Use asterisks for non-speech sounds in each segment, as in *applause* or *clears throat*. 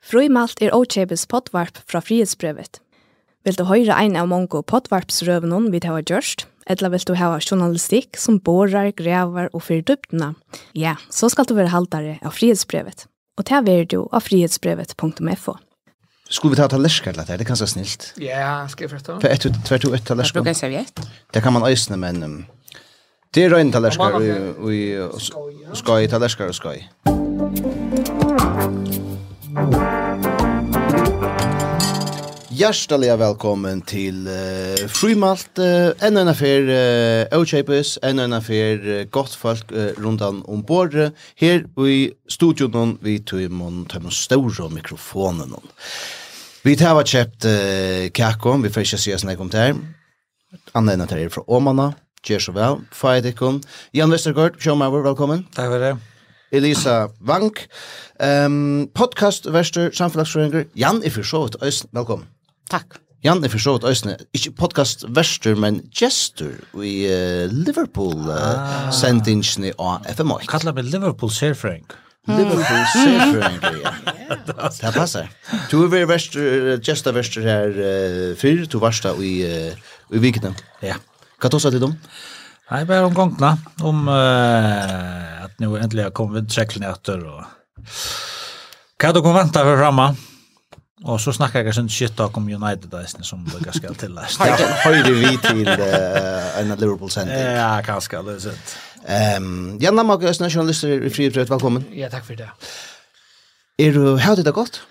Frøymalt er Ochebes potvarp fra frihetsbrevet. Vil du høre ein av mange potvarpsrøvene vi har gjørst, eller vil du ha journalistikk som borer, grever og fyrir dyptene? ja, så skal du være haltere av frihetsbrevet. Og det er du av frihetsbrevet.fo. Skulle vi ta talerskar til det? Det er kanskje snilt. Ja, skal jeg forstå. For ett, tvert og ett talerskar. Jeg bruker serviett. Det kan man øsne, men um, det er røyne talerskar og skøy, talerskar og skøy. Skøy. Hjärtaliga välkommen till uh, Frymalt, uh, en annan affär uh, Ochapes, en annan affär uh, gott folk uh, rundan ombord. Uh, här i studion vi tog imon tömmen stora mikrofonen. Vi tar har köpt uh, kakon, vi får inte se sådana kommentarer. Anna en affär från Åmanna, Gjer så väl, Fajadikon. Jan Westergaard, Sjömauer, välkommen. Tack för det. Elisa Vank, um, podcastverster, samfelagsfrøyngre, Jan er for så vidt Øysen, velkommen. Takk. Jan er for så vidt øysene, ikke podcast Vester, men Jester i uh, Liverpool uh, ah. sendingsene av FM8. Kallar meg Liverpool Serfrøyng. Liverpool Serfrøyng, ja. Det passer. Du er vært Vester, Jester Vester her uh, før, du varst da i, uh, i vikene. Ja. Hva tås seg til dem? Ja. Nei, bare om gongna, om uh, at nu endelig har kommet treklen etter, og hva du kan vente for framme. Og så snakker jeg sånn shit om United eisen som Lucas skal til eis. Høyre vi til uh, en Liverpool sending. Ja, kanskje, det er sant. Um, Jan Lamak, Østen er journalister i Frihet, velkommen. Ja, takk for det. Er du uh, hatt det godt?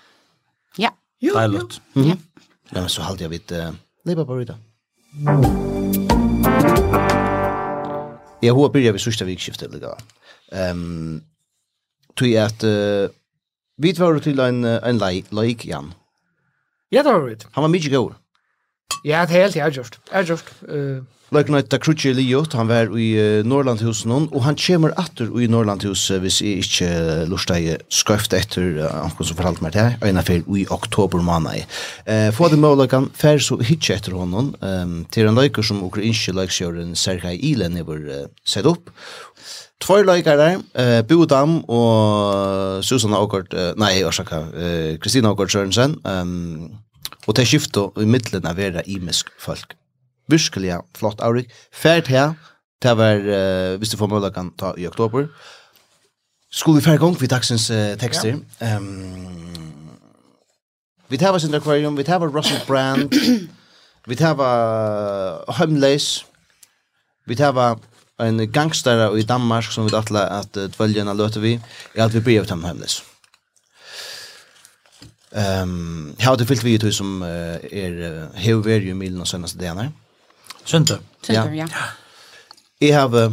Ja. Jo, jo. Mm -hmm. Ja. Men så halte jeg vidt uh, Leipa på Rydda. Mm. Jeg håper börjat vid sørste vikskiftet eller gav. Um, jeg at uh, vi var til en, en laik, Jan. Ja, det var vi. Han var mye god. Ja, det er helt jeg gjort. Jeg har gjort. Uh, Like night the Liot, han var i uh, Norrlandhusen og han kommer atter i Norrlandhus hvis jeg ikke uh, deg skøft etter uh, han som fortalte meg det her, en affær i oktober måned. Uh, få det målet kan fær så hitje etter honom um, til en leiker som ukrainske leiksjøren Sergei Ilen er uh, sett opp. Två leikare, eh, Bodam og Susanna Åkort, uh, nei, orsaka, eh, Kristina Åkort Sørensen, um, og til skiftet i middelen av vera imisk folk virkelig flott avrik. Fært her, det var, uh, hvis du får mulighet kan ta i oktober. Skulle vi færre gang vi dagsens uh, tekster. Ja. Um, vi tar var oss Aquarium, vi tar var Russell Brand, *clears throat* vi tar var Homeless, vi tar var en gangstare i Danmark som vi dattla at uh, dvöljena løter vi, er at vi bryr dem Homeless. Ehm, um, hade fyllt vi ut som uh, er uh, hevver ju milen och senaste dagarna. Sønder. Sønder, ja. Jeg har uh,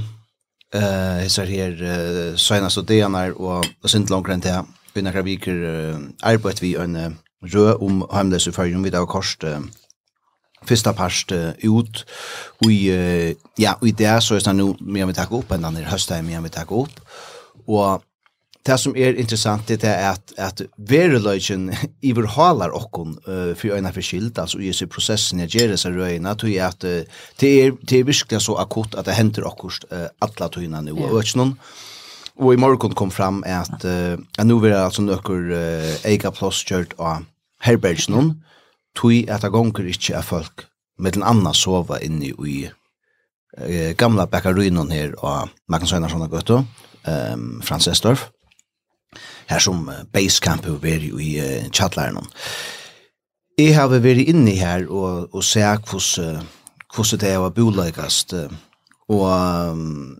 jeg ser her uh, senast og denar og og sint langt enn her. Vi nekker viker uh, arbeid vi en uh, rø om heimløse førjum vi da har kost uh, fyrsta parst uh, ut och uh, ja og i det så er det nå mye vi tar opp enn den här hösten mye vi tar opp. Og det som er interessant det er at, at vereløgjen *laughs* iverhalar okkon uh, for øyne for skilt, altså i disse prosessen jeg gjør disse røyene, tog jeg at uh, det, er, det er virkelig så akutt at det henter okkurst uh, alle tøyene nu og ikke noen. Og i morgen kom fram at, uh, at nå vil altså nøkker uh, ega plass kjørt av herbergen noen, tog at det gonger ikke er folk med den andre sova inne i uh, gamla bakarynen her av Magnus Einarsson og Gøtto, um, Frans Estorff her som basecamp har vært i uh, chatlæren. Jeg har vært inne her og, og se hvordan, hvordan det var boligast. Og um,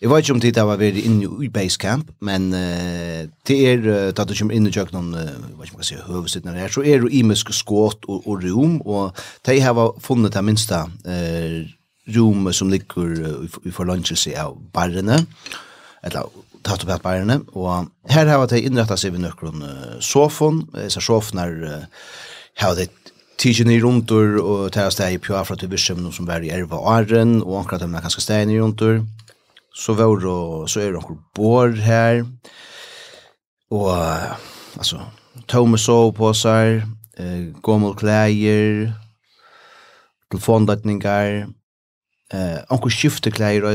jeg vet ikke om det var vært inne i basecamp, men uh, det er uh, da du kommer inn i kjøkkenen, uh, jeg vet ikke om jeg kan si høvesittene her, så er det imiske skåt og, og rom, og de har funnet det minste uh, rom som ligger uh, i forlønnelse av barrene, eller tatt opp bærene, og her har jeg innrettet seg ved nøkron sofaen, disse sofaen er uh, har jeg tidsen i rundur, og tar steg i pjøa pjafra til virksom som var i erva åren, og akkurat dem er ganske steg i rundur, så var det, så er det noen bår her, og uh, altså, tomme sovepåsar, eh, gommel klæger, telefondatningar, eh, anker skifteklæger og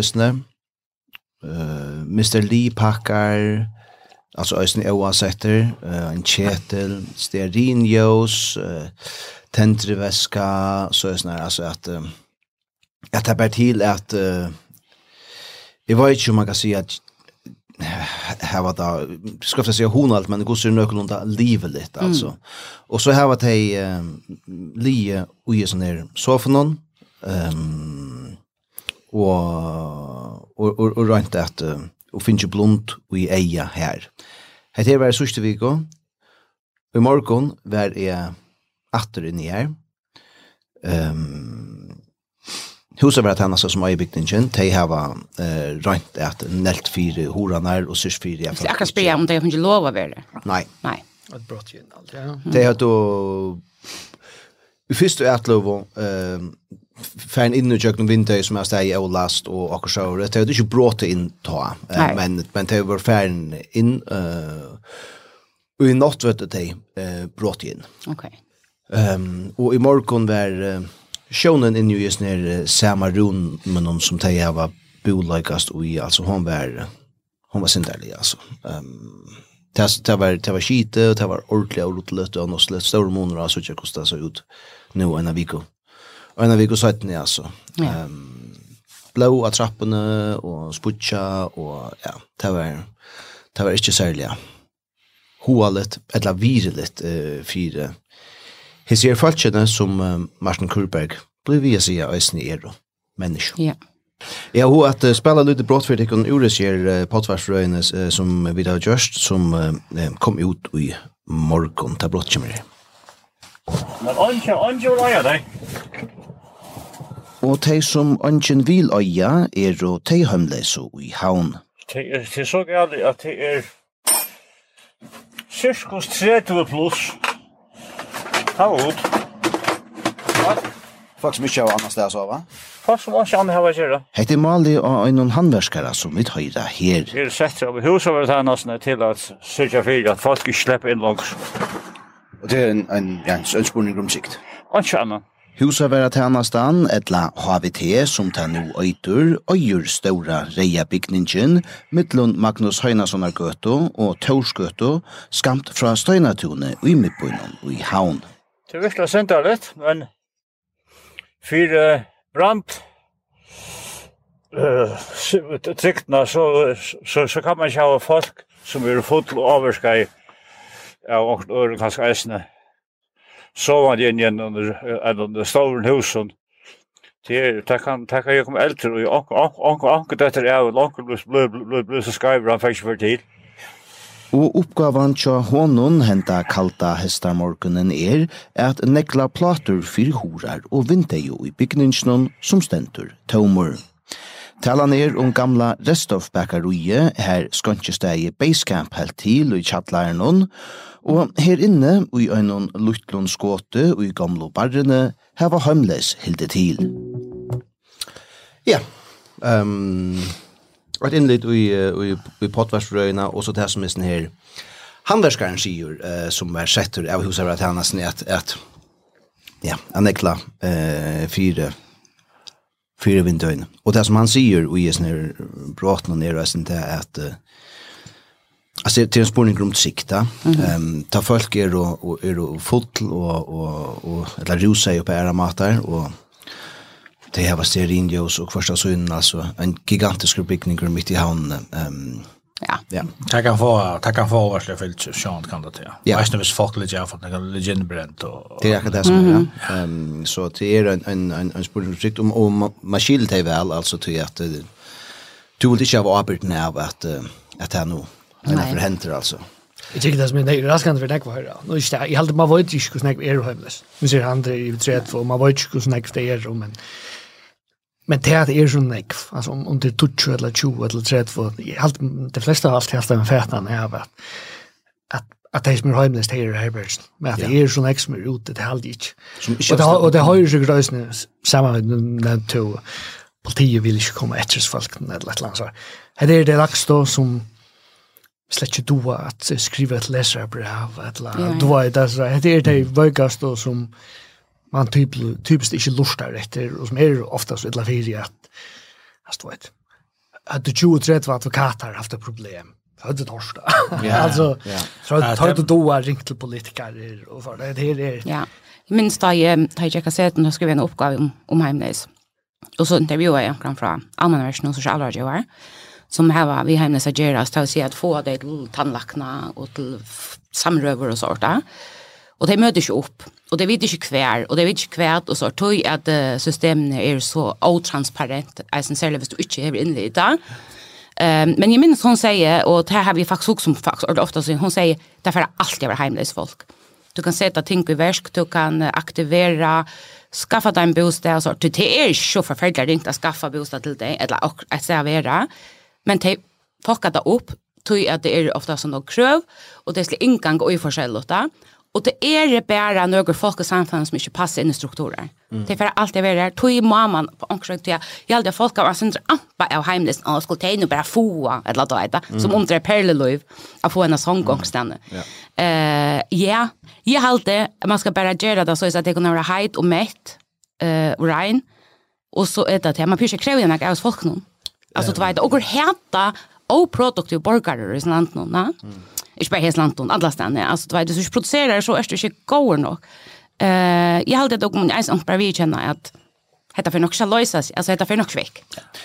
uh, Mr. Lee pakkar, alltså ösen oavsätter, uh, en ketel, stearinljus, uh, tändreväska, så är sådär, alltså att uh, jag tappar till att uh, jag vet inte om man kan säga att här var det ska jag säga hon allt men det går så någorlunda livet lite alltså. Mm. Och så här var det uh, Lie och ju sån där soffan ehm och og, og, og rønt at uh, og finnes blunt og i eia her. Hette her var sørste viko, i morgen var jeg atter inn i her. Um, Huset var at henne som i bygningen, de har uh, rønt at nelt fire horanar og syrs fire. Jeg akkurat spyr om det, er ikke lov av det. Nei. Nei. Det brått jo inn alt, ja. Det har då... Vi fyrst og ætlovo, färn in i köknen vinter som jag säger och last och och så det är inte bråte in ta men men det var färn in eh i natt vet det eh brått in. Okej. Ehm och i morgon var Sjónan in ju uh, samma rum men om som tej hava bolagast och i alltså hon var hon var sen alltså. Ehm det det var det var skite och det var ordentligt och luttlött och något slut stora månader så jag kostar så ut nu en vecka. Og en av vik og søyten, ja. Ja. Um, blå av trappene, og sputja, og ja, det var, det var ikke særlig, ja. Hoa litt, eller vire litt, uh, fire. Jeg ser falskjene som uh, Martin Kurberg, blir vi å si av Øysen i Ero, menneske. Ja. Ja, hun at uh, spela lite brått for dere ureser uh, potvarsrøyene uh, som vi har gjørst, som uh, kom ut i morgon, ta brått kommer det. Men ongen, ongen vil eie deg. Og de som ongen vil eie er og de hømleise i havn. Det er, det er så galt at det er cirkus 30 pluss. Ta ut. Folk som ikke har annet sted å sove? Folk som ikke annet har å gjøre. Hette Mali og en handverskere som vi høyre her. Det er sett av huset over det her nesten til at sørge for at folk ikke slipper inn langs. Og det er en, en, ja, en, en spurning om sikt. Og ikke annet. Husa vera tænastan, etla HVT, som ta nu øytur, øyur ståra reia bygningin, mittlund Magnus Høynasonar gøtu og Taursgøtu, skamt fra Støynatune i Midtbøynen og i Havn. Det er virkelig sentralet, men fyrir brant, uh, tryktna, så, så, så kan man sjá folk som er fotl overska i ja, og øren kanskje eisene. Så var det inn under en under stavren husen. Det kan det kan jeg komme eldre, og onkel, onkel, onkel, dette er jo, anker ble så skriver han faktisk for tid. Og oppgavan tja honon henta kalta hestamorgunen er at nekla platur fyrir horar og vindejo i bygningsnån som stendur tømur. Talan er om gamla Restov Bakaruie, her skøntjestegi Basecamp helt til og i tjattlæren Og her inne, og i øynon luttlund skåte, og i gamlo barrene, her var heimleis hilde til. Ja, um, et innlitt i, i, i potvarsrøyna, og så det som er sånn her, handverskaren sier, uh, som er setter av husavratanasen, at, at ja, han ekla uh, fire fire vindøyne. Og det som han sier og i sånn her bråten og nedreisen er at uh, Alltså till en spårning om sikta. Ehm mm um, ta folk är då och är då fotl och och och eller rosa ju på era matar och det här var stearinljus och första synen alltså en gigantisk byggning mitt i hamnen. Ehm um, Ja. Ja. Tack kan få tack kan få varsle för Sean kan det. Ja. Vet ni vis folk lite jag det är legend brent och Det är det som ja. Ehm så det är en en en en spurning om om maskin det väl alltså till att du vill inte ha arbetet av att att här nu Eller for förhänder alltså. Jeg tykker det som er raskende for nekva høyre. Nå ikke det, jeg heldur man vet ikke hvordan nekva er høymles. Nu ser han det i tredje, og man vet ikke hvordan nekva det er, men men det er er sånn nekv, altså om, om det er 20 eller 20 eller 30, jeg heldur, de fleste har alltid haft det med fætan er at at at det som er heimnes, det er herbergsen. Men at det er sånn ek som er ute, det er aldri ikke. Og det har jo sikkert røysene sammen med den to, politiet vil ikke komme etter folk, eller et eller annet. Her er det lagstå som slett ikke doa at skriva et leserbrev, eller ja, ja. doa i det, så det er det vøygast og som man typ, typiskt ikke lustar etter, og som er ofta så illa fyrir at, altså, du vet, at 20-30 advokater haft et problem, Hade torsta. Ja. *laughs* Alltså så tar du då ringt till politiker och så det här är Ja. Minst da jeg, da jeg sjekket seten, da skrev jeg en oppgave om, om heimleis. Og så intervjuet jeg omkring fra allmennversen og sosialrådgjøver. Mm som här vi hemnes att göra så att se att få det till tandlackna och till samröver och sånt. Och det möter ju upp och det vet ju kvär och det vet inte kvärt och så tog att systemet är så otransparent alltså själva visst du inte har i där. Ehm men jag minns hon säger och det här har vi faktiskt också som faktiskt ofta så hon säger därför är alltid över hemlös folk. Du kan sätta ting i värsk, du kan aktivera skaffa dig en bostad och så. Det är ju så förfärligt inte att skaffa bostad till dig eller att servera men de fucka det upp tog att det är ofta som något kröv, och det är inngang och i forskjell da. Og det er bare noen folk i samfunnet som ikke passer inn i strukturer. Mm. Det er for alt jeg vil her. Tog mamman på omkring til jeg, jeg hadde folk av sin ampa av heimlesen, og skulle til å bare få, eller da, som om som omdre perleløyv, å få en sånngångstene. Ja, Eh, ja, yeah. jeg halte, man skal bare gjøre det så at det kan være heit og mett, uh, rein, og så er det til, man pyrer ikke jag av folk noen. Alltså du vet, och heta och produktiv borgare i landet nu, va? Inte bara i landet, alla ställen. Alltså du vet, du producerar så är det inte går nog. Eh, jag hade dock men ens bara vi känner att Hetta för nog ska lösas, alltså hetta för nog svick.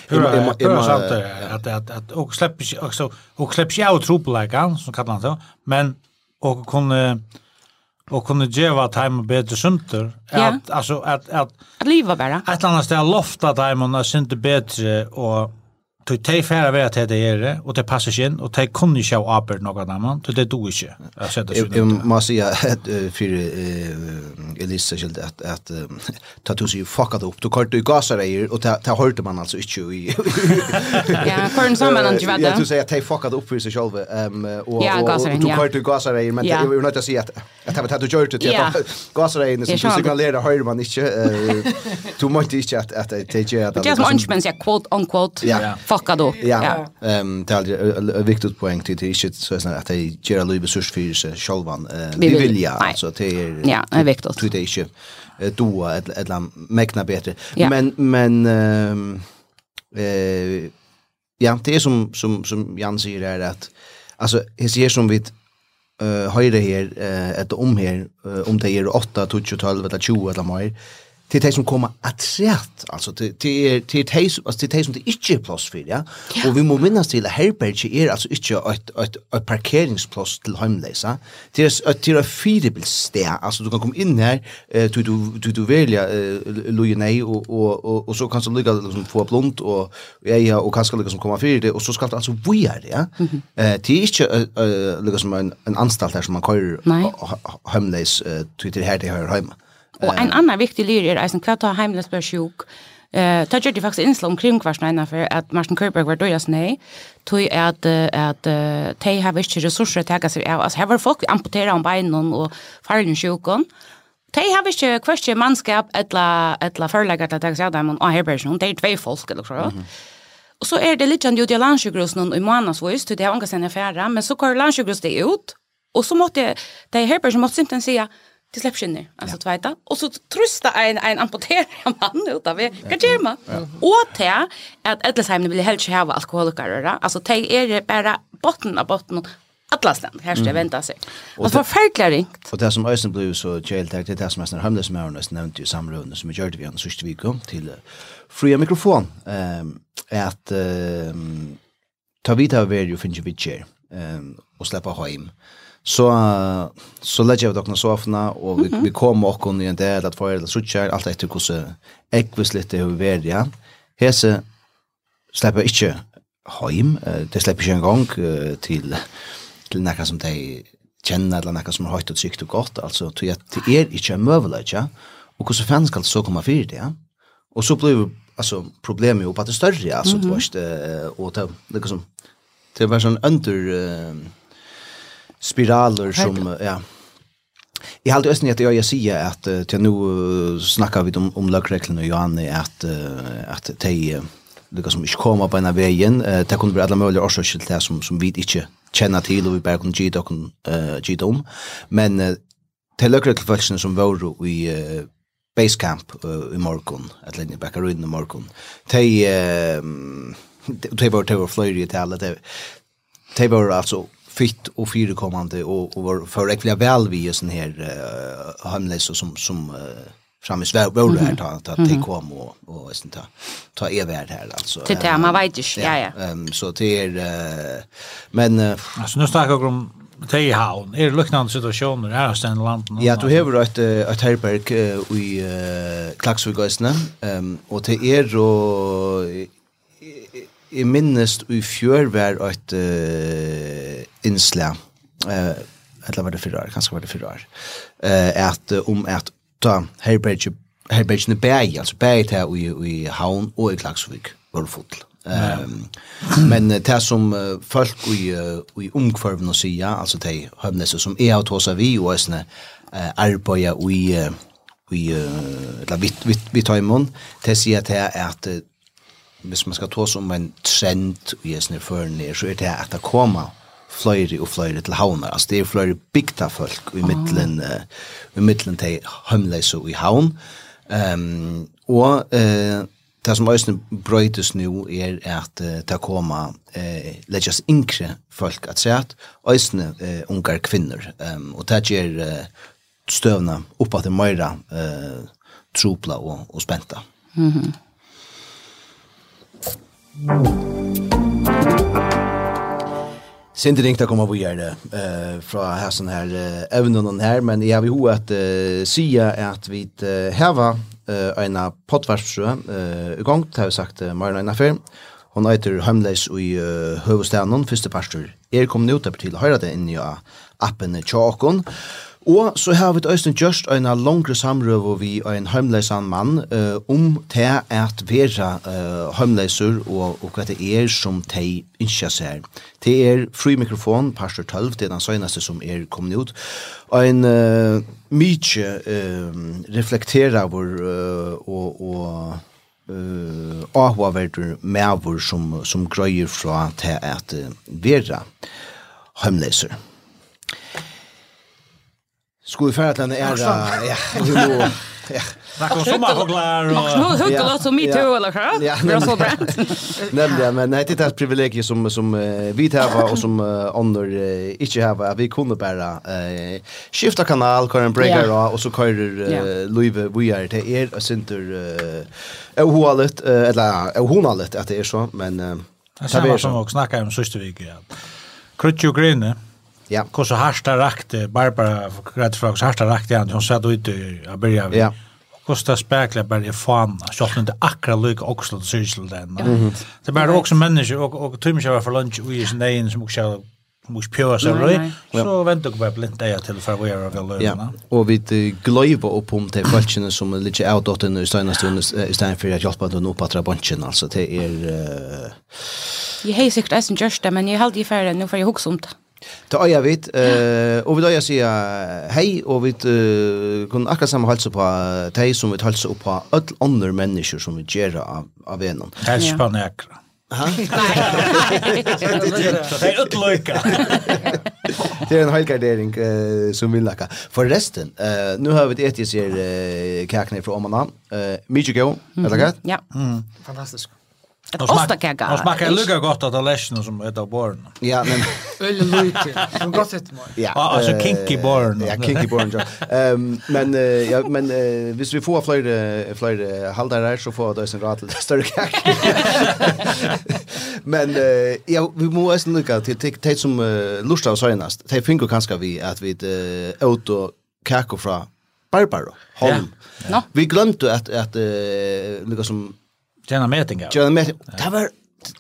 Hur hur sant det att att att och släpp också och släpp sig ut tropläkan som kallar han så, men och kunde och kunde ge vad time bättre synter att alltså att att att leva bara. Att annars det lofta time och synte bättre och tog tei færa vera til det er, og det passar inn, og tei kunne ikke ha apert noe annet, tøy det du ikke. Jeg må si at for Elisa skilt att att ta du sig fuckat upp då kort du gasar dig och ta ta hörte man alltså inte i *laughs* Ja, för en samman inte vad det. Jag skulle säga ta fuckat upp för sig själv ehm och du kort du gasar dig men jag vill inte säga att att att du gjort det att gasar dig så du signalerar hör man inte du måste inte att att det gör att Det är inte men quote on quote fuckat upp. Ja. Ehm det är viktigt poäng till det är inte så att det ger Louis resurser för sig självan. Vi vill ja alltså det är Ja, det är viktigt tog det ikke doa et eller annet mekna bedre. Ja. Men, men uh, uh, ja, det er som, som, som Jan sier är at altså, jeg sier som vi uh, høyre her, uh, etter om her, uh, om det er 8, 12, 12 eller 20 eller mer, til de som kommer atræt, altså til de, de, de, altså, de som det ikke er plass for, ja? ja. Og vi må minnes til at herberge er altså ikke et, et, et parkeringsplass til heimleisa, det är ett er et firebilssted, altså du kan komme inn her, eh, du, du, du, du velger eh, loje nei, og, og, og, og så kan du lykke liksom, få blond, og ja og kanskje lykke som kommer fyrir det, og så skal du altså vire det, ja? Mm -hmm. eh, det er ikke uh, lykke som en, en anstalt her som man kører heimleis, uh, til her det her heima. Och en annan viktig lyr är eisen kvart ta hemlös blir sjuk. Eh, tar ju faktiskt inslag omkring kvarsna för att Martin Körberg var døyas nei, Tog att uh, de har inte resurser att ta seg av. Alltså var folk amputera om benen och fallen sjukken. De har ikke kvarstje manskap eller eller til å ta seg av dem och herbergen. Det är två folk eller så. Och så är det litt sånn det landsjukhus någon i månadsvis, det har angas en affär, men så går landsjukhus det ut. Och så måste det här måtte måste inte säga till släppskinner alltså ja. tvätta. och så trusta en en amputerad *laughs* man ut av det kan ge mig och te att Edelsheim vill helst ha alkoholiker alltså te är bara botten av botten alla ständ här ska vänta sig. Och för förklaringt. Och det som Ösen blev så kjält det det som nästan hemlös med oss nämnde ju samrunde som vi gjorde vi en sista vecka till fria mikrofon ehm att ehm ta över ju finns ju vi kjer ehm och släppa hem. Eh så så lägger jag dock sofna och vi, vi kommer och kunde en del att få det så tjär allt efter hur så ekvis lite hur vi ja. Hese släpper inte hem, det släpper inte en gång till till några som de känner eller några som har högt och sykt och gott alltså till att det är inte en möjlighet ja. Och hur så fan ska det så komma för det ja. Och så blir alltså problemet ju på att det större alltså mm -hmm. det var inte och det liksom det var sån under spiraler som ja. Jag har alltid att jag säger att till nu snackar vi om om lagreglerna och Johanne att att de det som inte kommer på en vägen det kunde bli alla möjliga orsaker till det som som vi inte känner till och vi bara kunde ge dem ge dem men till lagreglerna som var i basecamp i morgon eller i backa runt i morgon de de var de var flöjde i alla det de var alltså fitt och fyrekommande och och var för ekviga väl vi just den här uh, hemlösa som som uh, fram i Sverige här ta ta till kom och och sånt ta ta er värd här alltså. Det man vet ju. Ja ja. Um, så det är uh, men uh, alltså nu snackar jag om Tei haun. er det luknande situasjoner, her hos den landen? Ja, du hever et, et herberg uh, i uh, Klagsvig um, og det er og jeg minnes i fjør var et uh, innslag, uh, eller var det fyrre år, kanskje var det fyrre år, uh, at, om um, at da herbergene herbergene bæg, altså bæg til i, i havn og i Klagsvik, var det fotl. Um, men det som uh, folk i, uh, i omkvarven og sier, altså de høvnese som er av tåsa vi og æsne uh, arbeider i, uh, i uh, eller vi, vi, vi tar i mån, de sier til at uh, hvis man skal ta som en trend i Jesne Førne, så er det at det kommer fløyre og fløyre til havner. Altså det er fløyre bygda folk i middelen, oh. uh, i middelen til hømleise i havn. Um, og uh, det som også brøytes nå er at uh, det kommer uh, legges yngre folk at se at også uh, unger kvinner. Um, og det gjør uh, støvna oppe til Møyra uh, tropla og, og spenta. Mm -hmm. Sinter ringte kommer på gjøre uh, fra hessen her uh, evnen her, men jeg vil jo at uh, sige at vi uh, heva uh, en potvarsfrø uh, i gang, det har vi sagt uh, Marina Innafir. Hon heter Heimleis i uh, høvestenen, første pastor. Er kommet ut, til å høyre det inn i appen Tjåkon. Uh, Og så har vi også gjort en langre samrøv vi en heimleisan mann uh, om til at være uh, heimleiser og, og hva det er som de ikke ser. Det er fri mikrofon, pastor 12, det er den søgneste som er kommet ut. En uh, mye uh, reflekterer vår uh, og, og eh ahwa verður meður sum sum grøyir frá til at vera heimleysur. Skulle færa *laughs* til en ära. Ja, jo. Ja. Tack om sommarfåglar och hugga loss och mitt huvud eller så. Ja, det är så bra. Nämligen, men det är ett privilegium som, som vi har och som uh, andra uh, inte har. Vi kunde bara uh, skifta kanal, köra en breaker och så kör uh, yeah. Louis vi är till er och synter uh, ohoalet, uh, eller uh, ohonalet att det är så, men... Uh, det är samma som vi snackade om sista veckan. Krutjo grine. Ja. Hur så harsta rakte Barbara grad frågs harsta rakte han hon satt ute i börja. Ja. Hur Kosta spekla bara i fan. Så Jag inte akra luk också det syssel den. Det bara också människor och och tumsha för lunch och is nej som också mus pure så roi så väntar jag bara blint dig till för att vad jag vill Ja. Och vi glöva upp om till falchen som är lite out åt den i senaste stunden istället för att hjälpa den upp att dra bunchen alltså det är Jag har säkert äsen just det men jag hade ju färre nu för jag hooks om det. Ta øya vit, eh, og vi øya sier hei, og vi uh, kunne akkurat samme halse på deg som vi halse opp på alle andre mennesker som vi gjør av, av vennen. Helst på nekra. Hæ? *laughs* Det *laughs* er utløyka. Det er en heilgardering uh, som vil lakka. Forresten, uh, nu har vi et etisk her uh, kakene fra Omana. Uh, Mykje gøy, er det gøy? Ja, fantastisk. Ett ostakaka. Och smakar lugga gott att läsna som ett av born. Ja, men öl lite. Som gott sett mig. Ja, alltså kinky barn. Ja, kinky barn. Ehm men ja, men hvis vi får fler fler halda så får det en rat större kaka. *laughs* Men ja, vi må också lugga till till till som lustar så senast. Det finko kanske vi att vi ett auto kaka från Barbaro. Holm. Vi glömde att att lugga som Tjena metinga. Tjena metinga. Det var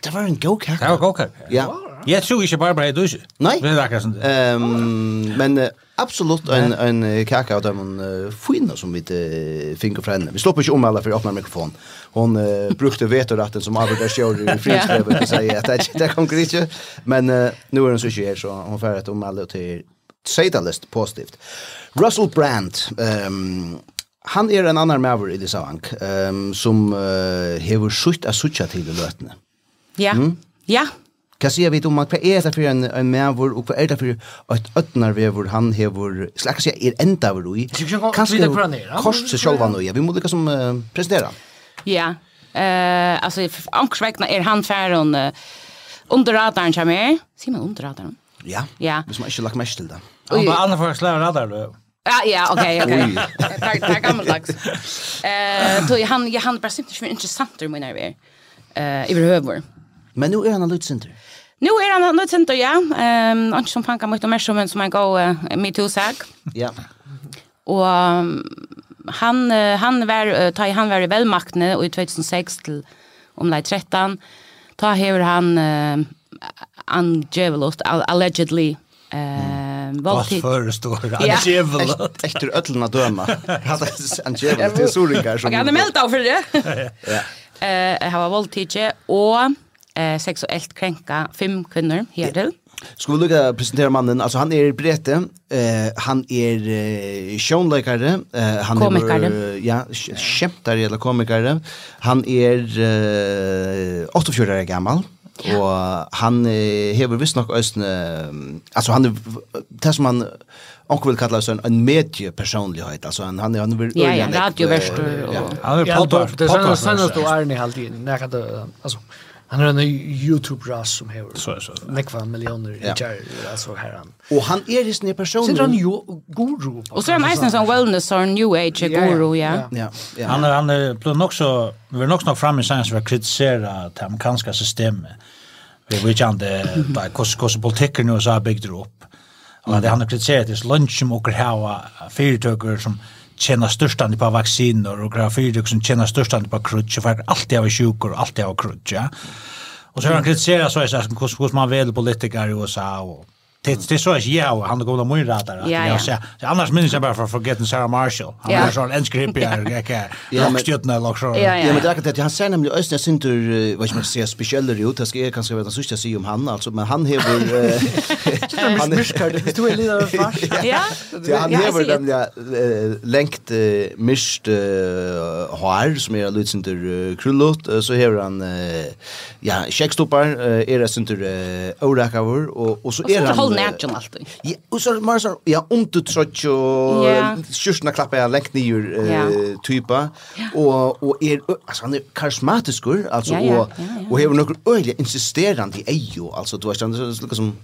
det var en go kaka. Det var go. Ja. Jag tror inte bara bara du. Nej. Det är det. Ehm men uh, absolut en en kaka av dem uh, fina som vi uh, fick henne. Vi slår ikke inte om alla för att öppna mikrofon. Hon uh, brukte vetorätten som Albert där gör i frihetsbrevet och säga att det det kommer inte. Men uh, nu är hon så här så hon får ett om alla till Säg det positivt. Russell Brand, um, han er en annan maver i det sammanhang um, som uh, hever sutt av suttja til i løtene. Ja, mm? ja. Hva sier vi om man, hva er det for en, en maver, og hva er det for et øtnarvever han hever, slags jeg er enda over i, kanskje hever kors til sjølvan og ja, vi må lykke som uh, presentera. Ja, uh, altså, ankersvekna er han færen uh, under radaren kommer, sier man under radaren? Ja, ja. hvis man ikke lagt mest til det. Han var andre for å slå radaren, Ja, ja, okej, okej. Tack, tack gammaldags. Eh, då han jag han bara syns inte intressant i mina över. Eh, överhuvud. Men nu är han lutsinter. Nu är han lutsinter, ja. Ehm, um, som fanka mycket mer som en som en go uh, me too sag. Ja. Och han han var ta han var i välmaktne och i 2006 till om lite 13 ta hever han uh, angevelost, allegedly eh uh, mm Vad våldtid. Vad förestår Angevela? Ja. Efter ödlen att döma. *laughs* Angevela till soringar. Jag hade meldt av för det. *laughs* ja. Eh jag var våldtid och uh, sexuellt kränka fem kvinnor här till. Ska vi lukka presentera mannen, alltså han är brete, eh, han är eh, sjönläkare, eh, han komikare. är ja, skämtare eller komikare, han är eh, 84 år gammal, Og Och han hever visst nok ösn alltså han det som han, onkel vill kalla sig en mediepersonlighet alltså han han han vill Ja, ja, det är ju värst. Ja, han är på det sen sen då är ni alltid när kan det alltså Han är en YouTube-ras som har så, så, nekva miljoner ja. i alltså här han. Och han är just en person. Sen han ju guru. Och så är han nästan som wellness or new age guru, ja. Ja. ja. Han är han är plan också, vi är också framme sen för att kritisera det amerikanska systemet. Vi vet ju inte där kos kos politiker nu så har byggt upp. Och han har kritiserat det lunch som åker här och företag som tjena størstande på vacciner och grafyrik som tjena störstande på krutsch för allt jag var sjuker och allt jag var krutsch ja. Och så har han kritiserat så är det hur man väljer politiker i USA och Det det så är jag han går de myra där. Jag säger annars minns jag bara för forgetting Sarah Marshall. Han är så en skrippig jag kan. Ja men stjärna lock så. Ja men det att han säger nämligen östra synter vad man säger speciella ut. Det ska jag kanske veta så jag säger om han alltså men han har *laughs* *laughs* han är du är lite fast. Ja. Han har där länkt mist hår som är lite synter krullot så har han ja checkstoppar är det synter orakavor och och så är han full natural alltid. Ja, och så mer så ja under trots och sjursna klappa jag längt ner typa och och är alltså han är karismatisk alltså och och har några öliga insisterande i ejo alltså du vet det liksom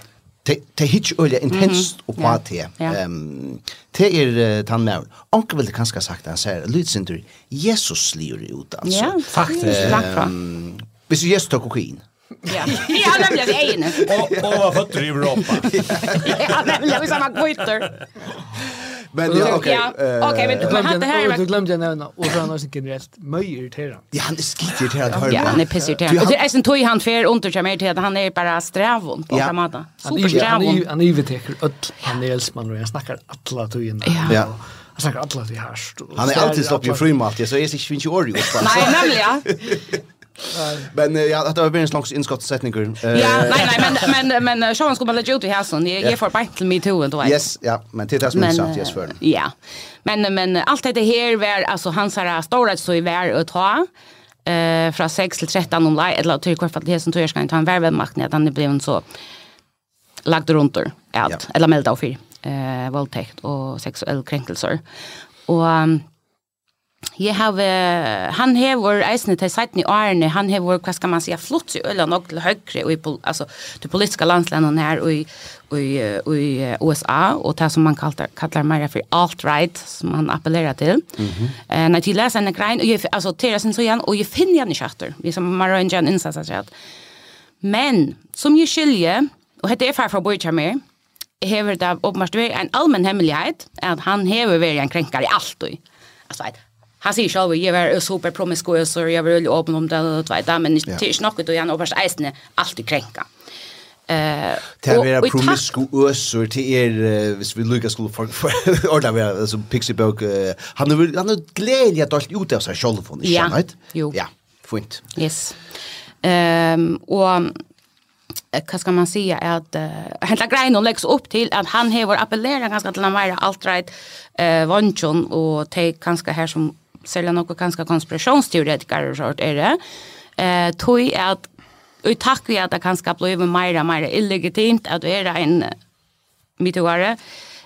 det hitch öliga intenst och på te. Ehm te är tandmär. Onkel vill kanske sagt han säger Lutzendur Jesus liur ut alltså. Faktiskt. Hvis Jesus tok kokain. Ja, *laughs* ja nämligen vi är inne. Och och vad fötter i Europa. ja, nämligen vi samma kvitter. Men ja, okej. Okej, men men han det här du glömde jag nämna och så annars generellt mycket irriterande. Ja, han är skit irriterande hör. Ja, han är piss han. Det är sen tog han för under sig mer till han är bara strävon på samma Super strävon. Han är ju veteker öll. Han är älskman och han snackar alla tiden. Ja. Han snackar alla till härst. Han är alltid stopp i frimalt. Jag så är sig inte ord. Nej, nämligen. Men ja, att det var slags långt inskottssättningar. Ja, nej nej, men men men showen skulle lägga ut i hästen. Jag ger för bänt till mig too vet. Yes, ja, men det är som sagt yes för. Ja. Men men allt det här var alltså hans här storage så i vär att ta eh från 6 till 13 om lite eller till kvart det som tror jag ska inte ha en värvemakt när den blev så lagt runt där. Ja, eller melda av för eh våldtäkt och sexuell kränkelser. Och Jeg har, han hever eisene til seiten i årene, han hever, hva skal man si, flott i øyne nok til høyre, og i, altså, til politiske landslandene her, og i, og i, og i USA, og det som man kallar, kallar mer for alt-right, som han appellerer til. Mm -hmm. eh, når jeg leser en grein, og jeg, altså, til jeg synes igjen, og jeg finner igjen i kjøtter, liksom, man har en innsats at, kjøtt. Men, som jeg skiljer, og dette er far fra Borgjermer, hever det åpenbart vært en allmenn hemmelighet, at han hever vært en krenkar i alt, og Altså, han sier selv, jeg var super promiskuøs, og jeg var veldig åpen om det, og vet, men det er ikke noe, og han oppast eisene alltid krenka. Eh, det er promiskuøs, og det er, hvis vi lykker skulle folk for, *laughs* ordentlig være, som Pixie Bøk, han er, han er gledelig at alt ut av seg selv, for ja. Jo. Ja, fint. Yes. Ehm og hva skal man säga att uh, hela grejen läggs upp till att han har appellerat ganska till den här alt right eh uh, vanchon och te ganska här som sälja något ganska konspirationsteoretiker och sånt är det. Eh tog är att och tack vi att det kanske blir mer mer illegitimt att det är en mitogare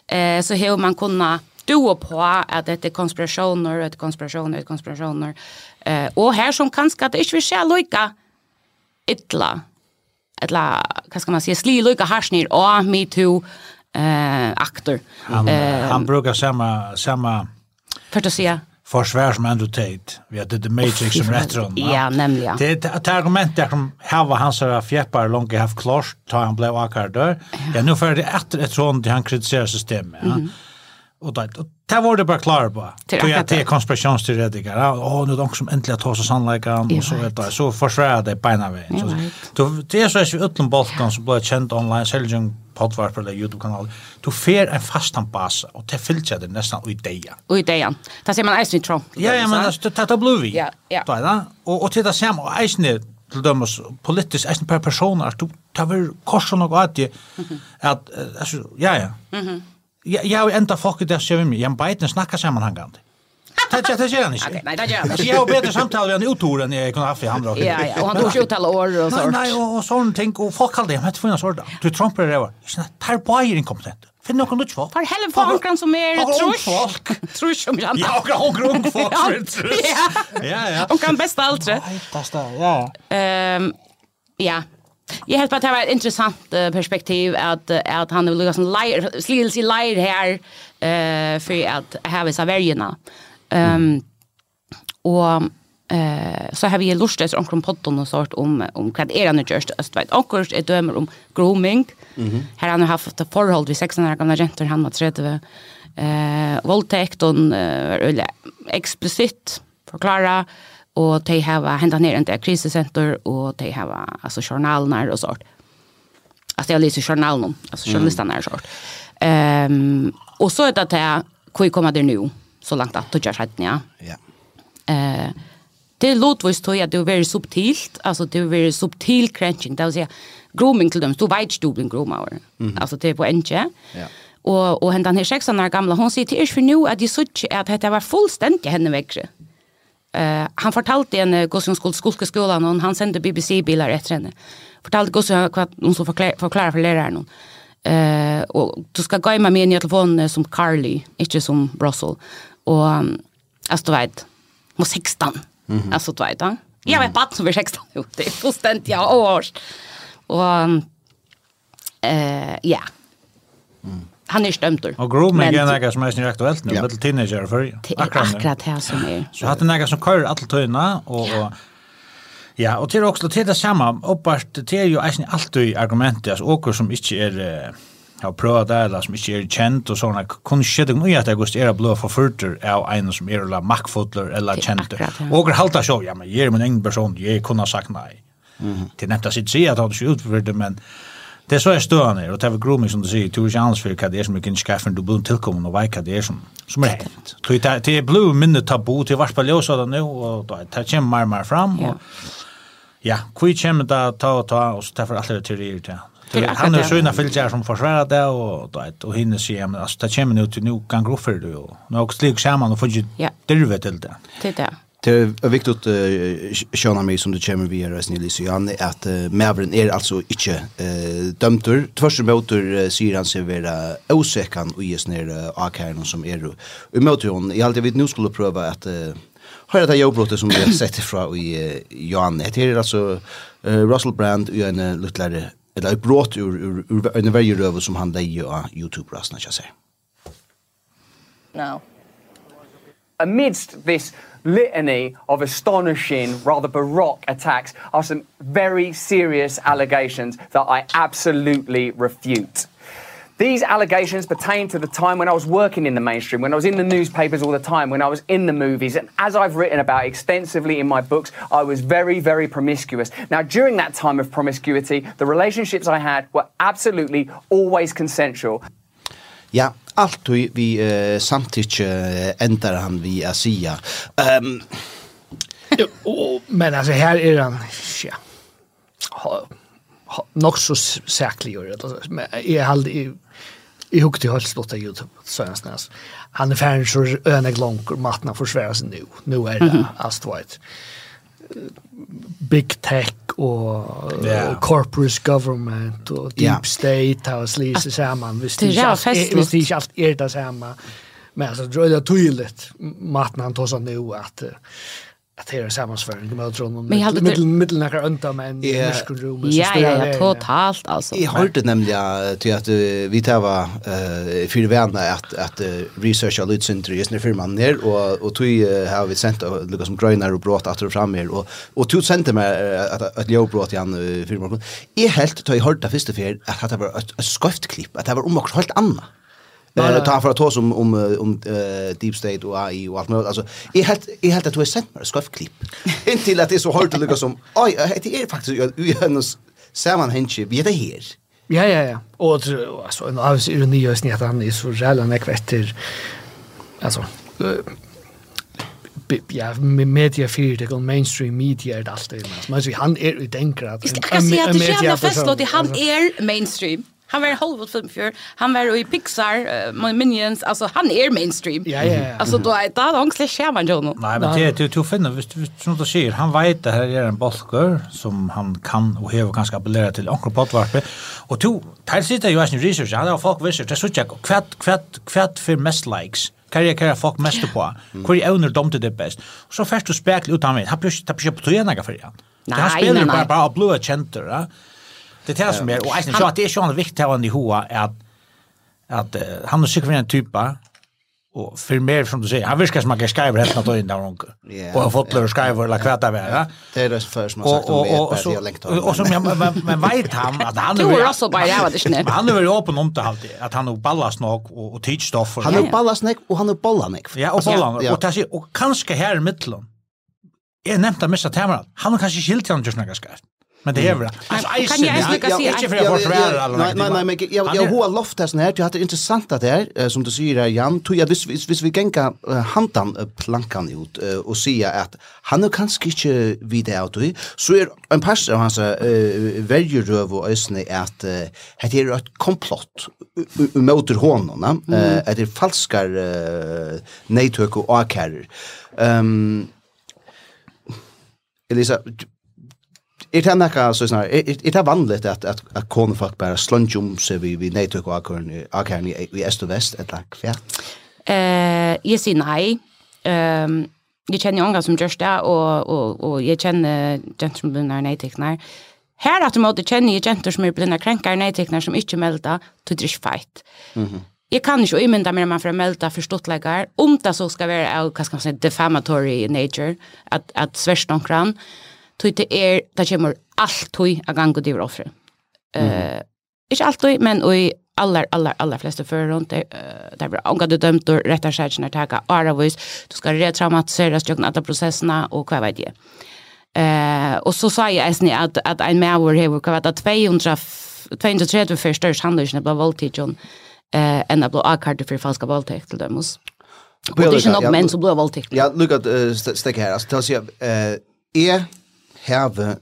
eh så hur man kunna då på att det är konspirationer, ett konspirationer, ett konspirationer. Eh och här som kanske att det inte vill se lika illa. Eller, vad ska man säga, sli lika harsnir och me too eh aktor. Han, han brukar samma samma för att säga försvär som Andrew Tate. Vi hade The Matrix som *laughs* retron. ja, nämligen. Det är ett argument där som hava hans här fjäppar långt haft klart, ta han blev akar dör. Ja, nu för det efter ett sånt han kritiserar systemet. Ja. Mm -hmm. Och det det var det bara klar på. Tror jag det är konspirationsteoretiker. Åh, nu är de som äntligen tar sig sannolikan och så vet jag. Så försvärde det på ena vägen. Det är så att vi utlom Balkan som blir känt online, säljer poddvar på YouTube-kanal. Du fer en fastan bas och det fylltja det nästan i dig. Och i dejan. Det ser man eisen i Trump. Ja, ja, men det, det blue vi. Ja, ja. Och, och till det samma, och eisen til dømes politisk eisen per personer, du tar vel korsen og at det, at, ja, ja. Mm -hmm. Jag jag har ända folk där ser mig. Jag biten snackar sammanhangande. Det det gör han inte. Okej, nej, det gör han. Jag har bättre samtal än otor än jag kunde haft i andra. Ja, ja, och han tog ju alla år och sånt. Nej, och sån tänk och folk hade hemmet för en sån där. Du trampar det var. Snälla, tar på er inkompetent. Finn någon lutsch folk. För helvete för ankran som är trusch. Folk. Trusch om jag. Ja, och hon grung folk. Ja, ja. Och kan bästa allt. Ja, bästa. Ja. Ehm, ja, Jag helt på att det var ett intressant perspektiv att att han vill liksom layer slils i layer här eh för att här visa värjena. Ehm och eh så har vi lust att omkring podden och sort om om vad är det nu just östvait och kurs är dömer om grooming. Mm Här han har haft ett förhåll vid 16 år gamla jenter han var 30 eh våldtäkt och uh, explicit förklara og de har hentet ned til krisesenter, og de har altså, journalene og sånt. Altså, jeg leser journalen, altså journalistene og sånt. Um, og så er det til, hvor kommer det nå, så langt at du gjør ja. Ja. Eh, det låtvis tror jag det är väldigt subtilt, alltså det är väldigt subtil crunching. Det vill säga grooming till dem, du vet du blir groomower. Mm. Alltså det är på en. Ja. Och, och henne den här 16 år gamla, hon säger till er för nu att jag såg att det var fullständigt henne väckre. Mm Uh, han fortalte en hvordan hun skulle skulke skolan, og han sendte BBC-bilar etter henne. Fortalte hvordan hva hun skulle forklare, forklare for læreren. Uh, og du skal gå med meg inn i telefonen som Carly, ikke som Russell. Og, um, altså, du vet, hun 16. Mm -hmm. Altså, du vet, ja. Jeg vet bare som var 16, jo. Det er fullstendig, ja, års. Og, uh, ja. Yeah. Mm han är stämt då. Och grooming är något som är aktuellt nu, lite teenager för. Akkurat det som är. Så hade några som kör allt tøyna och och Ja, og til også til det samme, det til jo eisen alltid argumentet, altså åker som ikke er har prøvd det, eller som ikke er kjent og sånne, kunne ikke det noe at jeg er blå for fyrter av en som er eller makkfotler eller kjent. Og halta så, ja, men jeg er min egen person, jeg kunne ha sagt nei. Mm -hmm. Til nevnt jeg sitter sier at han ikke utførte, men Det är så är störande och det är grooming som du säger tur chans för vad det är som kan skaffa du bun tillkommen och vad det är som som är hänt. Det det är blue minne tabu till vars på lösa det nu och då tar jag mer mer fram och ja, kvi kommer da, ta og ta og så tar för alla til det där. Han är søgna fältjar som forsvarer det og, og, og hinne sier, men altså, det kommer nu til nu gang gruffer du og nå också lik samman och får ju dyrve til det. Det där. Det är viktigt uh, känna mig som du kommer via resten i Jan, at att Mävren är alltså inte uh, dömtur. Tvørste møter uh, sier han sig vara osäkan och ned uh, akärnen som är emot hon. Jeg alltid vet nu skulle prøve att uh, höra det här jobbrottet som vi har sett ifrån i Johan. Det är alltså uh, Russell Brand och en luttlare eller et brott ur, ur, ur en värjeröver som han leier av Youtube-rasten, jag säger. Now, amidst this litany of astonishing, rather baroque attacks are some very serious allegations that I absolutely refute. These allegations pertain to the time when I was working in the mainstream, when I was in the newspapers all the time, when I was in the movies. And as I've written about extensively in my books, I was very, very promiscuous. Now, during that time of promiscuity, the relationships I had were absolutely always consensual. Ja, allt vi uh, samtycke ändrar han vi att säga. Ehm jo, oh, men alltså här är han ja. Ha, ha, nog så säkert gör det men jag hade i i hukt i Youtube så näs. Han är färdig så önig långt och mattna sig nu. Nu är det mm -hmm. Big Tech och yeah. och corporate government och deep yeah. state har slis sig samman visst det är visst det är allt är det samma men alltså det är tydligt han tar sig nu att att det är en med Tron och mitten mitten några ända men i muskelrum så Ja ja ja totalt alltså. Jag hörde nämligen till att vi tar var eh för vänner att att researcha Lutzenter i när firman ner och och tog har vi sent Lucas som Grönar och brått att fram här och och tog sent med att att jag brått igen firman. Är helt att jag hörde första för att det var ett skoftklipp att det var om något helt annat. *laughs* Eh det tar för att om om om deep state och AI och allt möjligt. Alltså, är helt är helt att du är sent med skriftklipp. Inte till att det är så hårt att lyckas som oj, det är faktiskt ju hennes sammanhang vi det här. Ja, ja, ja. Och alltså en av ironi är snitt han är så jävla näkvetter. Alltså ja, media fyrir det mainstream media er alt det. Men han er utenkrat. Jeg skal si at det kjenne fast at han er mainstream. Han var Hollywood filmfjör. Han var i Pixar, uh, Minions, alltså han är mainstream. Ja, ja, ja. Alltså då är det han slash skär man Jono. Nej, men det du du finner visst du som du säger, han vet det här är en bolker som han kan och hur kanske appellera till onkel Potvarpe. Och to tar sitter ju i research, han har folk visst det så check kvätt kvätt kvätt för mest likes. Karriär karriär folk mest på. Hur är owner dom till det bäst. Så först du spekla ut han vet. Han blir på på tjänar för han. Nej, han spelar bara bara blåa center, va? Det är det som är, och eisen, det är sådana viktigt här i hoa är att, att uh, han är säkert en typa, och för mer som du säger, han viskar som att jag skriver helt något in där hon. Och har fått lörd skriver eller kvätta vara. Det är det för som har sagt om vet är jag längtar. Och som jag, men, men vet han att han... Du är också bara jävla det snett. Han är väl öppen om det alltid, att han har ballas nog och, och tidsstoff. Han har ballast nog och han är ballan nog. Ja, och ballan. Och, och, och kanske här i mittlen. är nämnde att missa tämrat. Han har kanske skilt han just några skrivt. Men det är väl. Alltså Ice. Kan jag inte säga inte för att försvara alla. Nej nej nej men jag jag har loft här sån här. Det hade intressant att det är som du säger Jan tror jag vis vis vi gänga handan plankan ut och säga att han nu kanske inte vidare ut så är en pass av hans väljer röv och ösne att det är ett komplott mot honom att det är falska nejtök och akar. Ehm Elisa Er det nekka, så snar är det vanligt att att att kon folk bara slunch om så vi vi nej tog och i, i öst och väst ett tack för. Eh, jag säger nej. Ehm jag känner några som görs det och och och jag känner gentle som blir nej tecknar. Här att mode känner jag gentle som blir när kränkar nej tecknar som inte melda till drish fight. Mhm. Jag kan inte imynda mer när man får melda förståttläggare. Om det så ska vara, vad ska man säga, defamatory nature, att, att svärs någon tog det er, det kommer alt tog av gang og diver offre. Mm. Uh, ikke alt tog, men i allar, allar, allar fleste fører det, uh, det blir omgå du dømt og rettar seg ikke når det er aravis, du skal retraumatiseres gjennom alle prosessene og hva vet jeg. Uh, og så sa jeg eisen at, at en medvår hever, hva vet jeg, 230 for størst handelsene ble voldtidjon eh, enn det ble akkartet for falska voldtekt til dømes. Og det er ikke nok menn som ble voldtekt. Ja, lukk at uh, stekke her, altså, til å si, uh, jeg have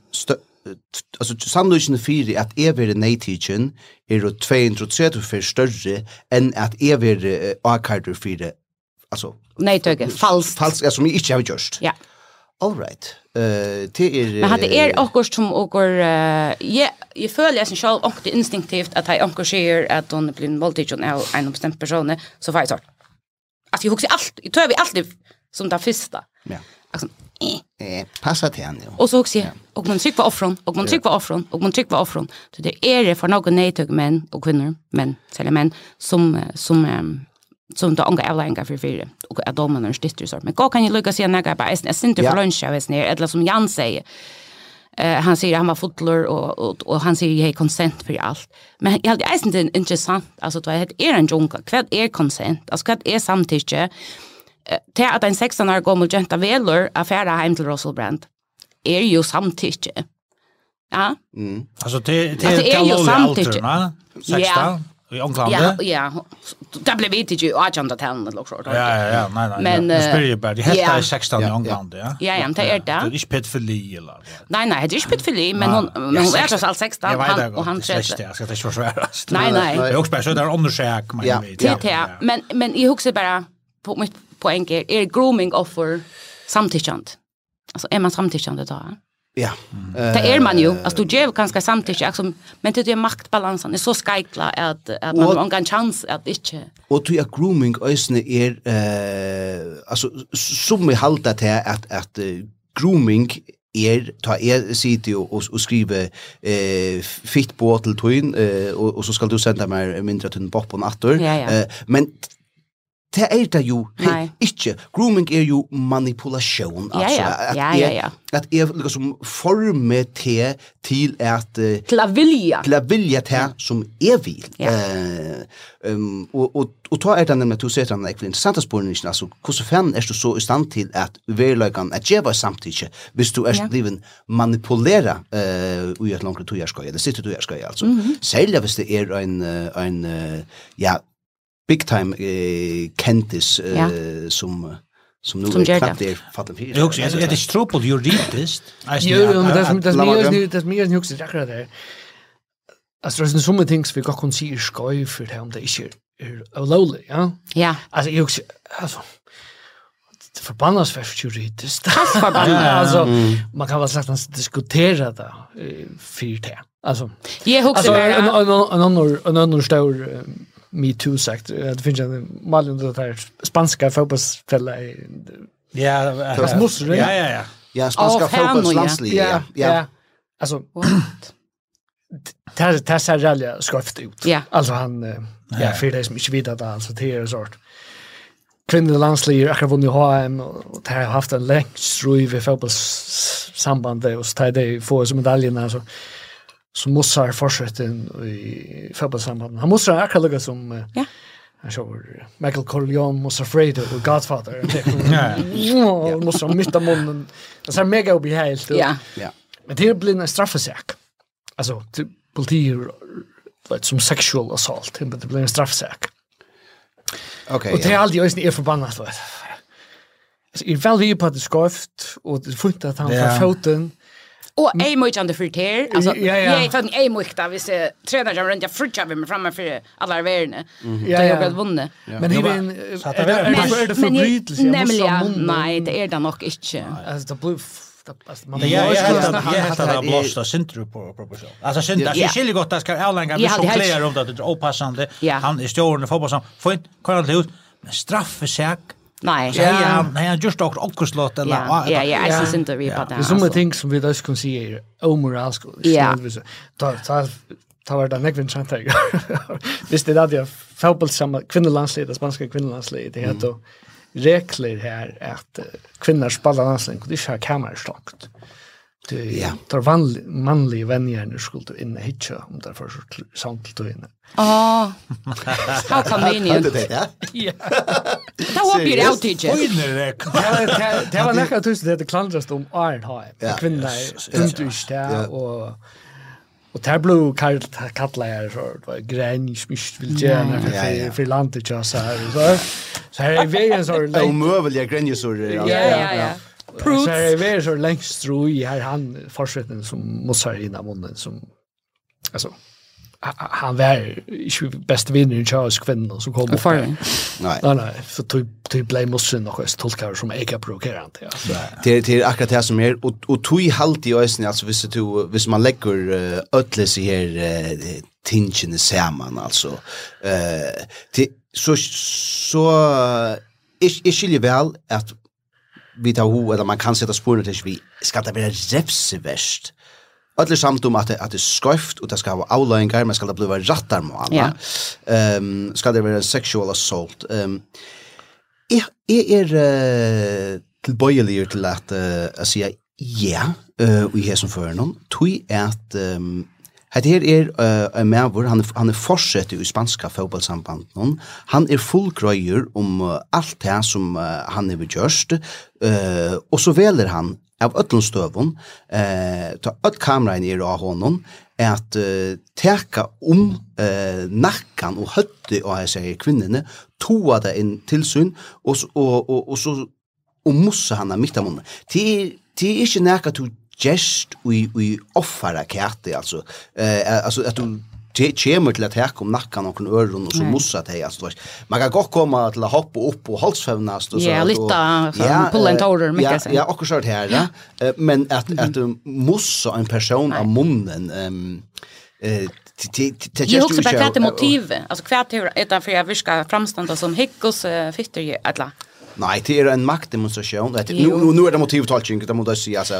alltså sannolikheten för att ever natigen är då 230 för större än att uh, arkiver för alltså nej tycker falskt falskt alltså som inte har gjort. Ja. All right. Eh uh, det är Men hade er också som också ja, jag följer sen själv också instinktivt att jag också ser att hon blir en voltage och en bestämd person så får jag sort. Alltså jag husar allt, jag tror vi alltid som det första. Ja. Alltså eh, passa han jo. Och så också, jeg, och man tryck var offron, och man tryck var offron, och man tryck var offron. Så det är det för noen nejtug menn och kvinnor, menn, særlig menn, som, som, um, som då unge avlänga för fyra. Och att de är styrster så. Men hva kan ju lycka sig när jag bara, jag syns inte for lunch, jag vet ner, eller som Jan säger. Uh, han säger han var fotler och, och, och han säger att jag konsent för allt. Men jag hade inte intressant, alltså det är en junker, vad är konsent? Alltså vad är samtycke? til at en 16 år gammel jenta veler affæra heim til Russell Brand, er jo samtykke. Ja. Mm. Altså, det, det, altså, det er jo 16 Ja. I Ånglandet? Ja, ja. Det ble vi til jo agent at henne, eller. Ja, ja, ja, nei, nei. Men, ja. spyr jeg bare, de hette er 16 i Ånglandet, ja? Ja, ja, men det er det. Det er ikke pedofili, eller? Nei, nei, det er ikke pedofili, men hun, men hun er tross alt 16, jeg vet det, og han tredje. Jeg vet det, jeg skal ikke forsvære. Nei, nei. Jeg husker bare, så det er undersøk, men jeg vet. Ja, ja, men, men jeg husker bare, på mitt poäng är, är grooming offer samtyckant? Alltså är man samtyckande då? Ja. Mm. Det är man ju. Alltså du ger ganska samtycke alltså men det är maktbalansen är så skajkla att att man har en chans att inte. Och du är grooming ösne är eh alltså som vi håller till att att grooming er ta er sitter og, og, og skriver eh fitt på til tøyn eh, og, og så skal du senda meg mindre til en bopp på atter. Ja, ja. Eh, men det er det jo Nei. ikke. Grooming er jo manipulation. Altså, ja, ja. ja, ja, ja. At jeg liksom former til til at... Uh, til å vilja. Til å vilja til ja. som jeg vil. Ja. Uh, um, og, og, og ta er det nemlig at du ser den ekvile interessante spørningen, altså, hvordan fan er du så i stand til at verløygan at djeva samtidig, hvis du er ja. bliven manipulera uh, i et langt togjerskøy, eller sitter togjerskøy, altså. Mm -hmm. Særlig hvis det er en, en, ja, big time eh, kentis eh, ja. som som nu är knappt det fattar fyra. Jag också jag det är tropel juridiskt. *laughs* Jo, men det det mer nu det mer nu också jag där. Alltså det är så många things vi går kan se skoj för det om det är är lowly, ja. Ja. Alltså jag också alltså förbannas för juridiskt. Det förbannat. alltså *laughs* man kan väl sagt diskutera det för det. Alltså. Jag också en en en annan en annan stor MeToo-sagt. Det finns en mall under det här spanska fotbollsfälla i... Ja, Rasmus, ja, ja, ja. Ja, spanska fotbollslandslig, ja. Ja, alltså... Det här ser rallja sköft ut. Ja. Alltså han... Ja, för det som inte vet att där alltså det är sort. Kvinnliga landsliger, akkurat vunnit HM och det har haft en längst ströj vid fotbollssambandet och så tar det få som medaljerna. Alltså som Mossar fortsätter i fotbollssamband. Han Mossar akkurat lika som ja. Jag kör Michael Corleone, måste Fredo och Godfather. *laughs* Ja. Mossar mitt av munnen. Det är mega obehagligt. Ja. Ja. Men det blir en straffesak. Alltså typ vet som sexual assault, men det blir en straffesak. Okej. Okay, och det är alltid ens är förbannat. Alltså, i väl vi på det skoft och det funkar att han får foten. Og ei mycket under för ter. Alltså ja, ja. jag fann ei mycket där vi ser tränar jag runt jag frutcha vi med framme för alla verene. Ja, jag har vunnet. Men det är så att det är förbrytelse. Nej, nej, det er det nok ikke. Alltså det blir man jag är helt jag helt att blåsta syntru på proportion. Alltså synda så skiljer gott att ska Erlangen det som player om det är opassande. Han är stjärnan i fotboll som får inte kan ut. Men straffesäk Nei. Ja, ja, nej, han just också också eller ja, ja, ja, jag syns inte vi på det. Det är såna ting som vi då kan se är omoralsk. Ja. Ta ta ta var det nekvin chant där. Visst det där det fotboll samma kvinnolandslaget, det spanska kvinnolandslaget det heter regler här att kvinnor spelar landslag det är kamerastakt. Mm Det ja. tar vanlig manlig vänjer skulle in hitcha om där för sant till inne. Ah. How *laughs* convenient. Ja. Ja. Det var ju det outage. Oj nej. Det det var näka tusen det det klandrast om Iron High. Kvinnor inte där och Och där blev kallt kallar jag så det var grann smisch vill gärna för för landet jag så här så. Så här är vägen så där. Och möbel jag grann så. Ja ja ja. Proof! Så er det så längst tro i han fortsätter som mossar innan munnen som alltså han var inte bästa vinnare i Charles kvinnor som kom upp. Nej. Nej, nej. För typ typ blev måste nog så tolkar som eka provokerande. Alltså. Det det är akkurat det som är och och tog halt i ösnen alltså visst du visst man lägger ödles i här tingen i samman alltså. Eh till så så är är skiljer väl att vi tar ho, eller man kan sätta spåren till vi ska det vara repsivärst. Alla samt om att det, att det är sköft och det ska vara avlöjningar, men ska det bli rattar med alla. Ja. Um, ska det vara sexual assault. Um, är, är, är uh, tillböjelig till att uh, säga ja uh, i hesen för någon. Tui är att um, Hette her er uh, en maver, han er, han er forsett i spanska fotbollsambanden. Han er fullgrøyer om uh, alt det som uh, han er gjørst, uh, og så veler han av ötlunstövun eh ta öll kameran er av honom at uh, teka om eh, nakkan og høtti og jeg sier kvinnene toa det inn tilsyn og, og, og, og så og mussa han mitt av munnen det er ikke nekka du gest ui ui offara kæte alltså eh alltså att du kommer till att här kom nackan och öron och så mossa det alltså man kan gott komma til att hoppa upp och halsfevnast og så ja lite pull and order mycket så ja och ja. ja men att att mossa en person av munnen ehm eh Jag har också bara kvart motiv, alltså kvart hur ett for jeg viska framstånda som hickos fitter ju alla. Nej, det är en maktdemonstration. Det nu nu är det motivtalking, det måste säga alltså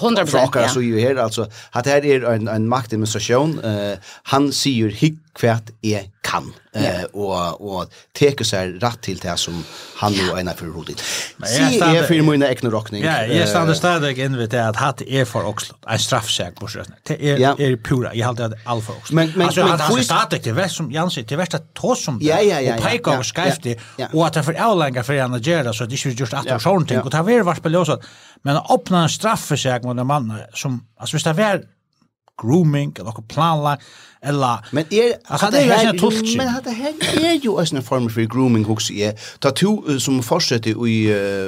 100 frågor så ju här alltså att här är en en maktdemonstration. Eh han sier hygg kvært er kan eh og og tekur seg rætt til det som han nu einar for hodit. Si er for mun ekna rockning. Ja, jeg stand stadig inn det at hat er for Oxlot. Ein straffsæk på sjøen. Det er er pura. Jeg halda at all for Oxlot. Men men men han stadig til vest som Jansi til vest at to som ja, ja, ja, og peika og skæfti og at for Erlanga for han gjera så det er just at og sånt ting og ta ver var speløsa. Men opna en straffsæk mot en mann som altså hvis det var grooming eller noe planlagt eller men er alltså det är ju tolk men det här är ju en form för grooming hooks är ta to som fortsätter i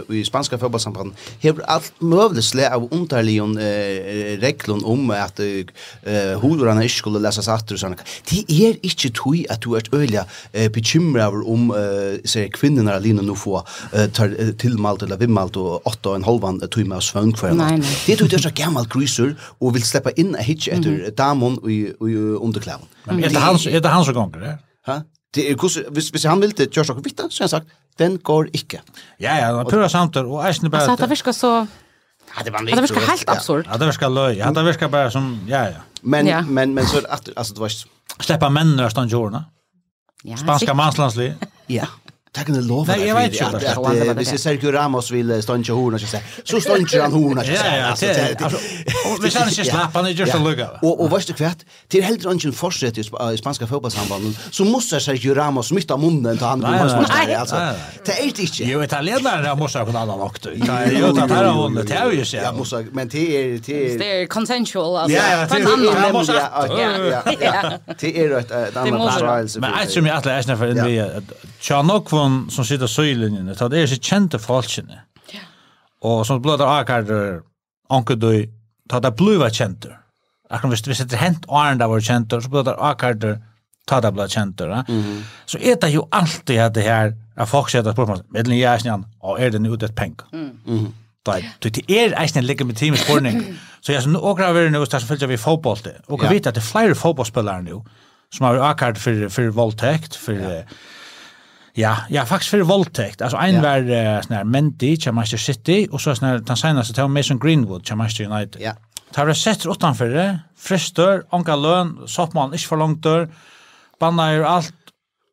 i spanska fotbollssambandet har allt möjligt slä av underligen eh, reglon om att eh, hodarna inte skulle läsa satt och sånt det är inte tui att du är öliga eh, bekymrad om eh, så kvinnorna alene nu få eh, tar tillmalt eller vimmalt och åtta och en halvan timme av svön kväll det tror jag är så gammal gryser och vill släppa in a hitch efter damon och under klæven. Men er det hans er det hans som det? Ha? Det er kus, hvis, hvis han vil det kjørs og vitt, så har han sagt, den går ikke. Ja, ja, det var pura samt og eisen bare... att det virker så... Ja, det var lite. Det virker helt absurd. Ja, det virker løy. Ja, det virker bare som... Ja, ja. Men, ja. men, men så att det... Det var... Släppa männen när jag. Ja, Spanska manslandslig. Ja. Tack en lov det. Jag vet inte. att det Vi ser Sergio Ramos vill stanna hon och så så stannar han hon och så. Alltså vi kan inte släppa han just en lucka. Och och vart det kvärt till helt ungen fortsätter i spanska fotbollssambanden så måste Sergio Ramos mitta munnen till han alltså. Det är inte. Jo italienare måste ha en annan akt. Nej, jo det här har hon det är ju så. Ja, måste men det är det Det är consensual alltså. Ja, det är ja. ja Det är rätt ett annat trials. Men jag tror jag att läsna för det. Tjano som, som sitter så i linjen, det er ikke kjente folkene. Ja. Og som blod av akkurat anker du, ta det blivet kjente. Akkurat hvis, hvis det er hent åren der var kjente, så blod av akkurat ta det blivet kjente. Ja? Mm -hmm. Så er det jo alltid at det her, at folk sier at spørsmål, medlen jeg er snill, og er det nå ute et penge? Mm. Mm -hmm. Det er eisen ligger med teamets spurning. *clears throat* Så jeg som åker av er nå, så følger vi fotboll til. Og vi vet at det er flere fotballspillere nå, som har akkurat for, for voldtekt, for... Ja Ja, ja, faktiskt för voldtekt. Alltså en ja. var uh, sån här Mendy, Manchester City och så sån här den seneste till Mason Greenwood, Manchester United. Ja. Det har sett utenfor det, frister, onka lön, soppmann, inte för långt dør, bannar allt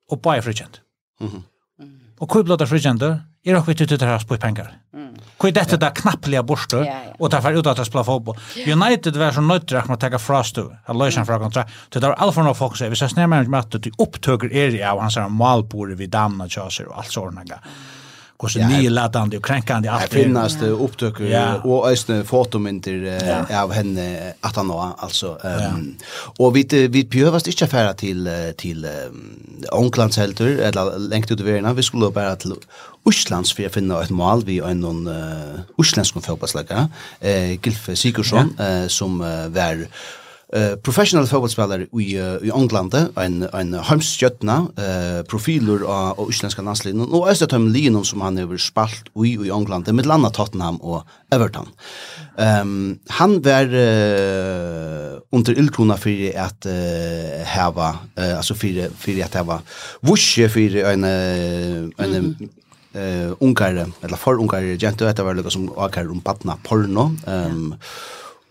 och bara är frikänt. Mm -hmm. Och hur blir det frikänt är också ute det här på pengar. Mm. Kvar detta där knappliga borste och där för ut at jeg spiller fotball. United var så nødt til å ta fra tagga Frost løse Han fra från kontrakt. Det där Alfa och Fox vi så snämmer med at du upptöker är av hans malbord vid Damna Chaser och allt sådana och så nye latande och kränkande allt det finnas det upptök och ösne fotomynter av henne att han alltså ehm och vi vi behövs inte färra till till onklandshelter eller längt ut i världen vi skulle bara till Uslands för att finna ett mål vi en någon uh, usländsk fotbollsläggare eh Gilf Sigurdsson ja. eh, som uh, var Uh, professional fotbollsspelare i uh, i England en en heimstjøtna uh, profiler av, av isländska landslaget och östra linon som han över spalt i i England med landa Tottenham och Everton. Ehm um, han var uh, under illkrona för att uh, hava uh, alltså för för att hava vusche för en en mm -hmm eh uh, ungar eller for ungar gent det var lukka som akar om patna porno. Ehm um,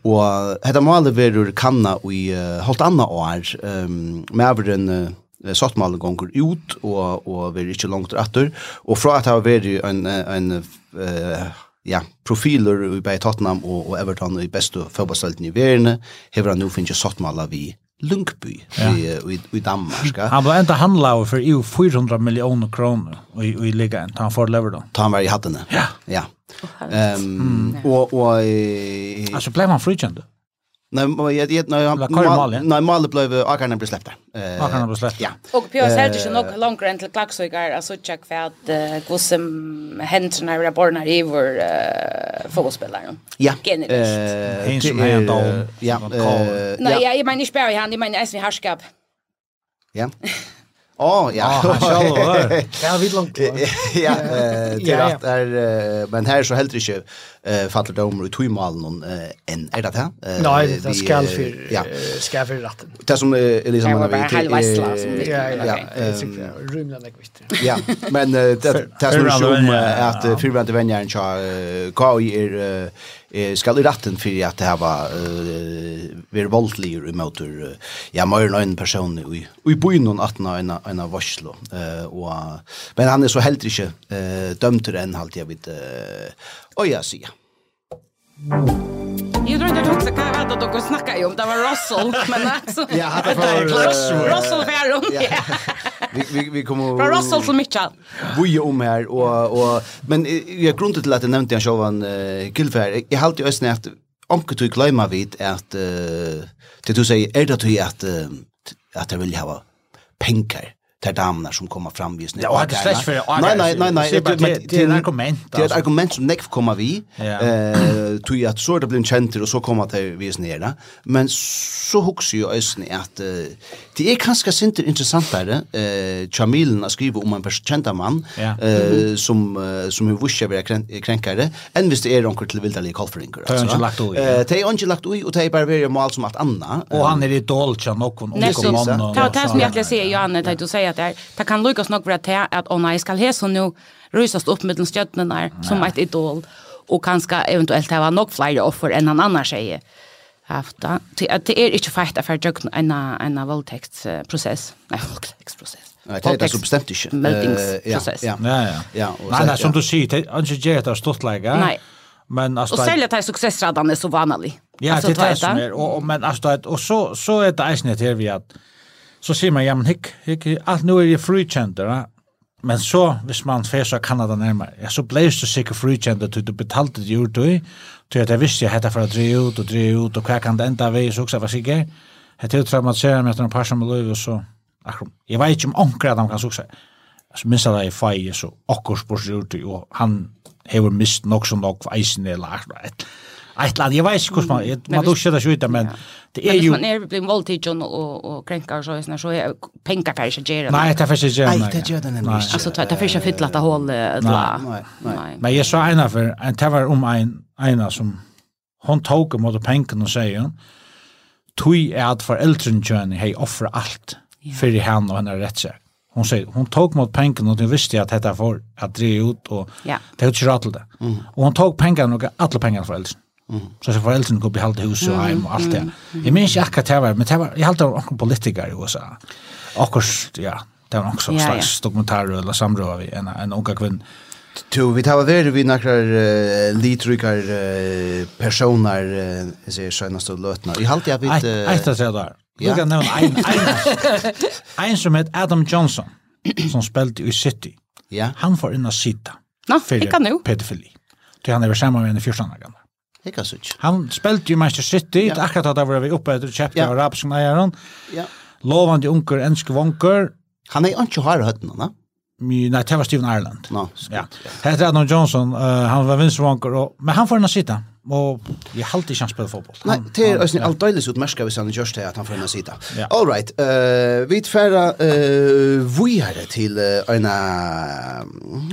Og hetta male verur kanna i uh, halt anna år, um, med over en uh, sottmalen gongur ut, og, og verur ikkje langt rattur, og fra at det har veri en, en uh, ja, profiler i bei Tottenham og, og Everton i bestu fotballstelten i verene, hever han nu finnes sottmala vi Lundby ja. i, i, i Danmark. Han var enda handla for EU 400 millioner kroner i, i ligaen, ta han for Leverton. Ta han var i hattene. Ja. Ja. Ehm och och alltså blev han frikänd. Nej, jag vet nej, han nej Malle blev Akarna blev släppt. Eh Akarna blev släppt. Ja. Och Pierre hade ju nog längre än till Klaxvigar alltså check för att gå som händer när jag born här i vår fotbollsspelare. Ja. Eh som han då. Ja. Nej, jag menar inte bara han, jag menar Esmi Harskap. Ja. Ja, ja. Ja, vi långt. Ja, det är att är men här så helt inte eh faller de om i tojmalen en är det här? Nej, det ska för ja, ska för ratten. Det som Elisa liksom... vi till ja, ja, rymlan är kvitt. Ja, men det det som som att fyrvänt vänjaren så går i er skal i ratten för att det här var ver voldligur i møter ja mer enn ein person i i byen og atna ein ein varslo eh og men han er så helt ikkje eh dømtur enn halt jeg vit og ja sia Jag tror inte också kan veta att och snacka om det var Russell men alltså Ja, det var Russell Ferrum. Ja. *laughs* Vi vi vi kommer Från Russell till Mitchell. Vi är om här och och men jag grundet till att jag nämnde jag själv en killfär. Jag har alltid ösnat Onkel du glömma vid att uh, det du säger är det att uh, att jag vill ha pengar till damerna som kommer fram just nu. Ja, det är slash för Nej, nej, nej, nej, det är ett argument. Det är ett argument som nekv kommer vi. Eh, tror att så det blir en och så kommer det vi just nere. Men så huxar ju ösn att det är kanske inte intressant där eh Chamilen att skriva om en känd man eh som som hur vuxa vi kränkare än visst är onkel till vilda lik kolfringar alltså. Eh, det är onkel lagt ui och det är bara väldigt mål som att Anna och han är det dolcha någon och kommer. Nej, det är som jag skulle säga Johanna, det du säger säga där. Det kan lyckas nog för att att oh nej ska här så nu rysast upp med den stjärnorna som ett idol och kanske eventuellt ha nog fler offer än han annars säger. Hafta. Det är inte fakt att fördjuka en en våldtäktsprocess. Nej, våldtäktsprocess. Nej, det är så bestämt inte. Meldingsprocess. Ja, ja, ja. Nej, nej, som du säger, det är inte det att stått läge. Nej. Men alltså Och sälja till successradan är så vanlig. Ja, det är det som är. Men alltså och så så är det inte det här vi att så sier man, ja, men hikk, hikk, alt nu er jeg frikjenter, ja. Men så, hvis man fer så Kanada nærmere, ja, så ble du sikkert frikjenter til du betalte det gjort du, til at jeg visste jeg hette for å dreie ut og dreie ut, og hva kan det enda vei, så også jeg var sikker. Jeg til traumatiserer meg etter en par som er løy, og så, akkurat, jeg vet ikke om anker at han kan sukse. Så minst at jeg er fei, så akkurat spørs gjort du, og han hever mist nok som nok eisen eller akkurat, Ett land, jag vet inte hur man, man då det skjuta men det är ju... Man är blir våldtidgen och, och kränkar och så, så är pengar för att göra. Nej, det är för att göra. Nej, det gör den nämligen inte. Alltså, det är för att fylla det hål Nej, nej. Men jag sa ena för, det var om en, ena som, hon tog mot pengarna och säger, tui är att föräldrenkön hej offra allt för henne och henne rättsäk. Hon säger hon tog mot pengarna och hon visste att detta var att dra ut och det är inte rätt till det. Och hon tog pengarna och alla pengarna för äldre. Så så foreldrene kunne behålla hus och hem och allt det. Jag minns ikke akkurat det var, men det var, jag hade också politiker i USA. Och ja, det var också noen slags dokumentär eller samråd vi en, en unga kvinna. Tu, vi tar vare vi några uh, litrykkar uh, personer, uh, jeg sier sjøynast og løtna. Jeg halte jeg vidt... Uh, Eit av tre ja. Du kan nevne en, en, en *laughs* som heter Adam Johnson, som spilte i City. Ja. Han får inn av Sita. Nå, ikke nu. Pedofili. Det han er samma med en 14 år gammal. Hekka så. Han spilte jo Manchester City, ja. akkurat da var vi oppe etter kjøpte ja. av Rapp som han. Ja. Lovande unker, enske vonker. Han er ikke harde høttene, da? Nei, det var Steven Ireland. No, ja. Hette Adam Johnson, uh, han var vinstvanker, og... men han får henne sitte. Og jag har alltid kjent spille fotboll. Nei, det er også alt døylig utmerska hvis han gjør det at han får en sida. Ja. All right, uh, vi tverra uh, vujere til uh, en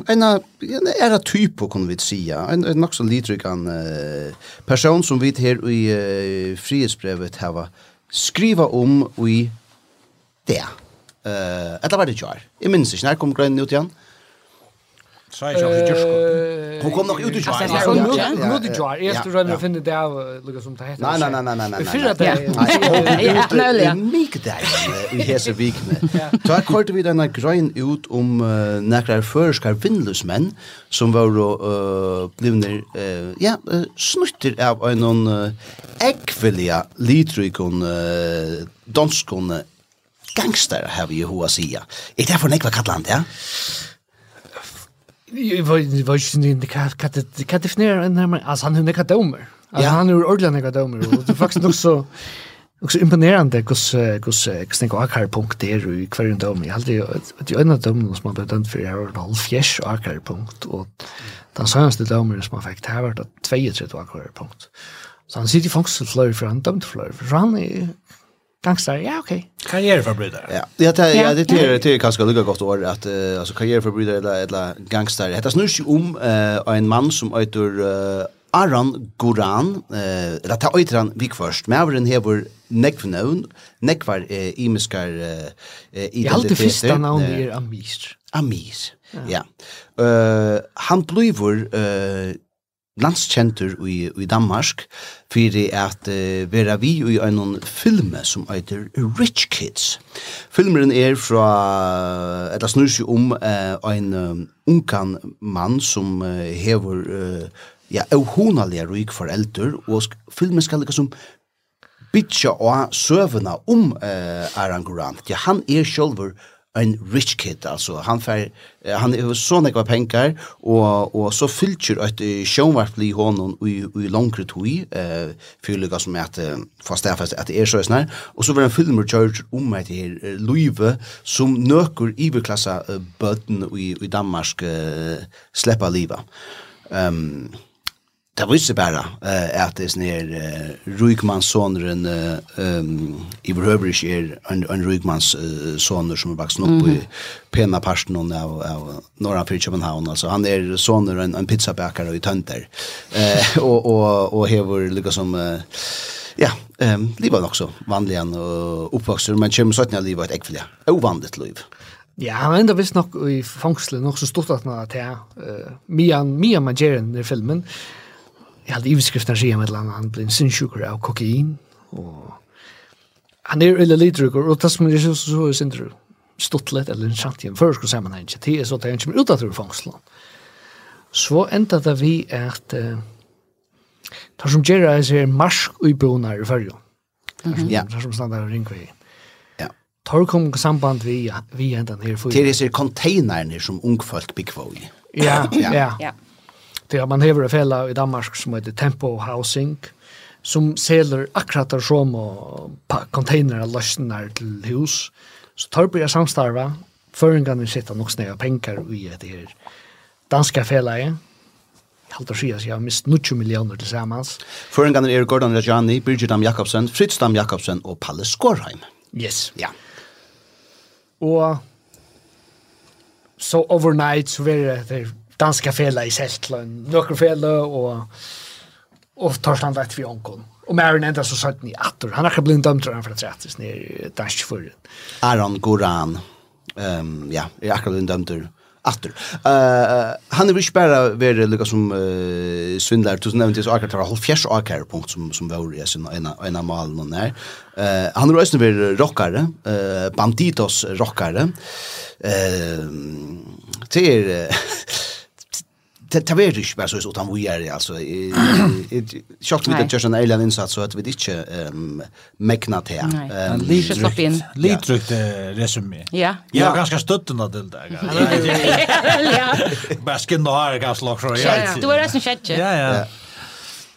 en era typo, kan vi sija. En, en nok så lidryggan uh, person som vi her i uh, frihetsbrevet har skriva om i det. Uh, eller var det kjær? Jeg minns ikke, når kom grein ut igjen. Så är jag ju Hon kom nog ut i jar. Alltså nu nu i jar. Är det runda finna det av Lucas som det heter. Nej nej nej nej nej. Vi fyra där. Nej ja. Mycket där i hesa vikne. Då kallte vi den grön ut om några förskar vindlusmän som var då blivna ja snutter av en ekvelia litrikon danskon gangster har vi ju hoa sia. Är det för nekva kalland, ja? Jag vet inte vad kan definiera en närmare. Alltså han är inte domer. Alltså han är ordentligt inte domer. Det är faktiskt också också imponerande hur hur Xtenko Akar punkt där i kvar runt om. Jag hade att jag ändå dom som man bedömt för här och halv fjärs Akar punkt och den senaste domen som man fick här var det 32 Akar punkt. Så han sitter i fängelse flöj för han dömt flöj. För han är Gangster, ja okej. Karriärförbrytare. Ja, det det ja, det det det kanske lika gott år att uh, alltså karriärförbrytare eller eller gangster. Det snurrar ju om uh, en man som heter uh, Aran Goran, eh, eller ta han vik først, men avren hever nekvnøvn, nekvar eh, imiskar eh, identiteter. Jeg halte fyrsta navn er Amir. Amir, ja. ja. Uh, han bliver uh, landskjentur i, i Danmark, fyrir at uh, vera vi i en filme som heter Rich Kids. Filmeren er fra, eller snur seg om uh, en um, unkan mann som uh, hever uh, ja, euhonalige ryk forelder, og sk filmen skal liksom bytja og søvna om uh, Aranguran. Ja, han er sjølver en rich kid, alltså Han, fer, han är så några pengar och och så fylltjur ett sjånvarp li honom i, i långre tui, eh fyrlika som är att fast där fast, att det så sånn och så var en filmer kjørt om med det uh, som nöker i uh, button i, i Danmark uh, sleppa ehm Um, Det viser bara uh, at det er sånn uh, rykmannssåneren uh, um, i vår er en, en rykmannssåner uh, som er vuxit opp mm -hmm. i pena parten av, av Norra for København. Altså, han er såner en, en pizzabakare i Tønder. Uh, *laughs* og, og, og hever lykkes som... Uh, ja, um, livet också vanlig og oppvokser, men kommer sånn at livet er et ekvile. Ovanligt liv. Ja, han enda visst nok i fangslet, nok så stort at han har til uh, Mian, Mian Mageren i filmen. Jeg hadde iveskriften sier med et eller annet, han ble en sinnsjukker av kokain, og han er veldig lidrukker, og det som er så, så er sinnsjukker stuttlet eller en kjent i en førskru sammenheng, det er så det er ikke mer ut av fangslån. Så enda det vi at uh, tar som gjør er ser marsk i bonar i fyrjo, tar som standard ringvei. Ja. Tar kom samband vi, vi enda nere fyrir. Det er disse konteinerne som ungfolk byggvåg. Ja, ja, ja. Det man hever en fälla i Danmark som heter Tempo Housing som säljer akkurat der som container och løsner till hus. Så tar börja samstarva. Föringarna sitter nog snäga pengar i det här danska fälla si at jeg har mist 90 miljoner tillsammans. Föringarna är Gordon Rajani, Birgit Dam Jakobsen, Fritz Dam Jakobsen och Palle Skorheim. Yes. Ja. Och så overnight så var det danska fela i Seltland, nokre fela og och tar stand vi för onkon. Och Marin ända så satt ni attor. Han har blivit dömd tror jag för att sätta sig ner dansk för. Aron Goran. Ehm um, ja, är akkurat blivit dömd attor. Uh, han är ju bara vara lika som uh, svindlar tusen nämnt så akkurat har håll fjärs akar punkt som som var i sin ena ena mal någon där. Eh han har ju rockare, eh banditos rockare. Eh till det tar vi ikke bare så utan vi er altså sjokk vi det gjør en eilig innsats så at vi ikke um, mekna til um, Lidtrykt resumé. Ja. Jeg var ganske støttende til *laughs* det Bare skinn og har ganske lagt fra Du er resten kjett Ja, ja.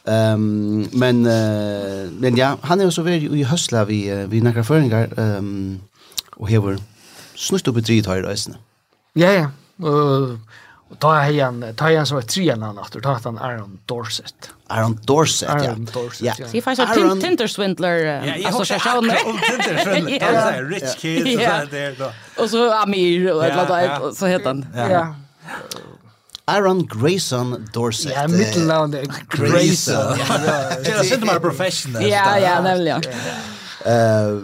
Ehm men, men ja, han är så veldig i høsla vi, vi några föringar ehm och här var snutt upp i drit her i. Ja, ja. Uh, Och ta igen, ta han så ett tre namn efter, ta han Aaron Dorset. Aaron Dorset, ja. Aaron Dorset, ja. Så faktisk har Tinder Swindler, alltså så jag om Tinder Swindler, *laughs* det er rich kid og så er det da. Og så Amir og et eller annet, så heter han. Ja. Aaron Grayson Dorset. Ja, mittelnavn er Grayson. *laughs* Det är inte mer professional. Ja, ja, nemlig, ja.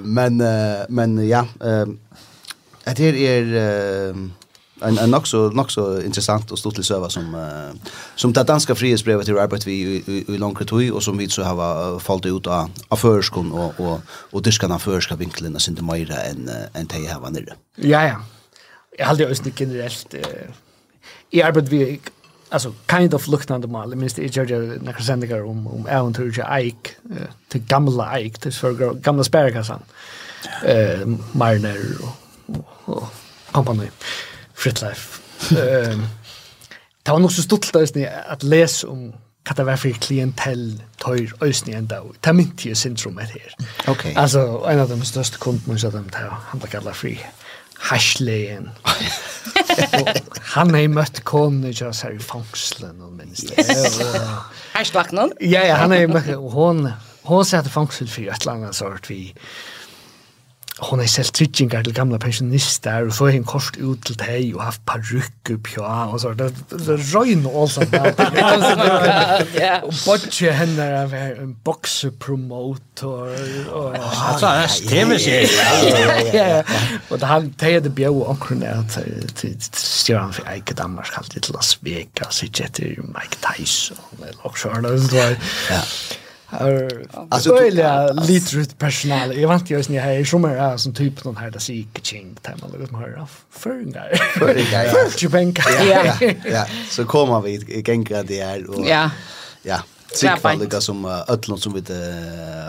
men men ja, det er, är en en också också intressant och stort till server som uh, som det danska frihetsbrevet till Robert vi i, i, långt tid och som vi så har fallit ut av av förskon och och och det ska förska vinkeln och inte mer än en te här var nere. Ja ja. Jag hade ju inte generellt uh, i arbetet vi alltså kind of luktande mal minst det är ju några sändningar om om äventyr jag Ike till gamla Ike till för gamla Spergasan. Eh Marner och, och, och kompani. Frit Life. um, det var nok så stolt øyne at lese om hva det var for klientell tøyr øyne enda, og det mynte jeg syndromet her. Okay. Altså, en av de største kundene som de han ble kallet fri Hashlegen. han har møtt konen ikke oss her i fangslen, og minst. Hashlagnen? Ja, ja, han har møtt, og hon, hon sier at fangsel for et eller annet sort vi, hon har selv tryggjengar til gamla pensjonister og så får hun kort ut til deg og haft parrykk på, og så. Det, er røyn og alt sånt *laughs* og bodje henne av en boksepromotor og det er TV-serie. og han teir det bjau omkring at styrer han for eike Danmark alltid til Las Vegas ikke etter Mike Tyson eller også, og så Ja. det Alltså öliga literate personal. Jag vant ju ni här som är som typ någon här där sik ching time eller vad man hör av förringar. Förringar. Förringar. Ja. Ja. Så kommer vi i gänga det är och Ja. Ja. Sikva lika som ötlund som vi inte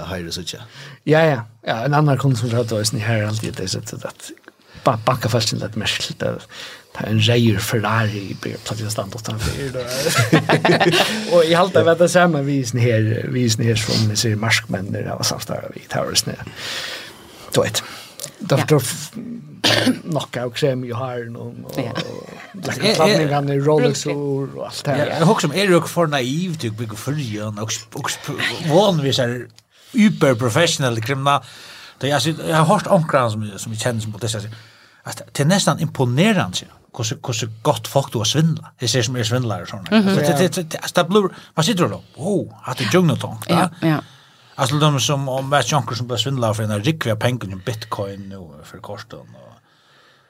höjde så tja. Ja, ja. Ja, en annan kund som konsumtrat oss ni här alltid det sättet att backa fast till det mest. Det *laughs* er en rejer Ferrari i plattelig stand Och i allt det vet det samma visen här visen her som vi ser marskmenner av samstare i Taurisne. Du vet. då knock out krem ju har någon och like plattningen i Rolex och allt det här. Jag hooks som är ju för naiv typ big för ju och och van vi är hyper professional kriminal. Det jag har hört omkring som som känns mot det så Alltså det är nästan imponerande. Kosse kosse gott folk du har svindla. Det ser som är svindlare sån. Det det det det blue vad sitter du då? Oh, har du jungle tank. Ja. Ja. Alltså de som om vart som blir svindlare för en rikviga pengar i bitcoin nu för kosten och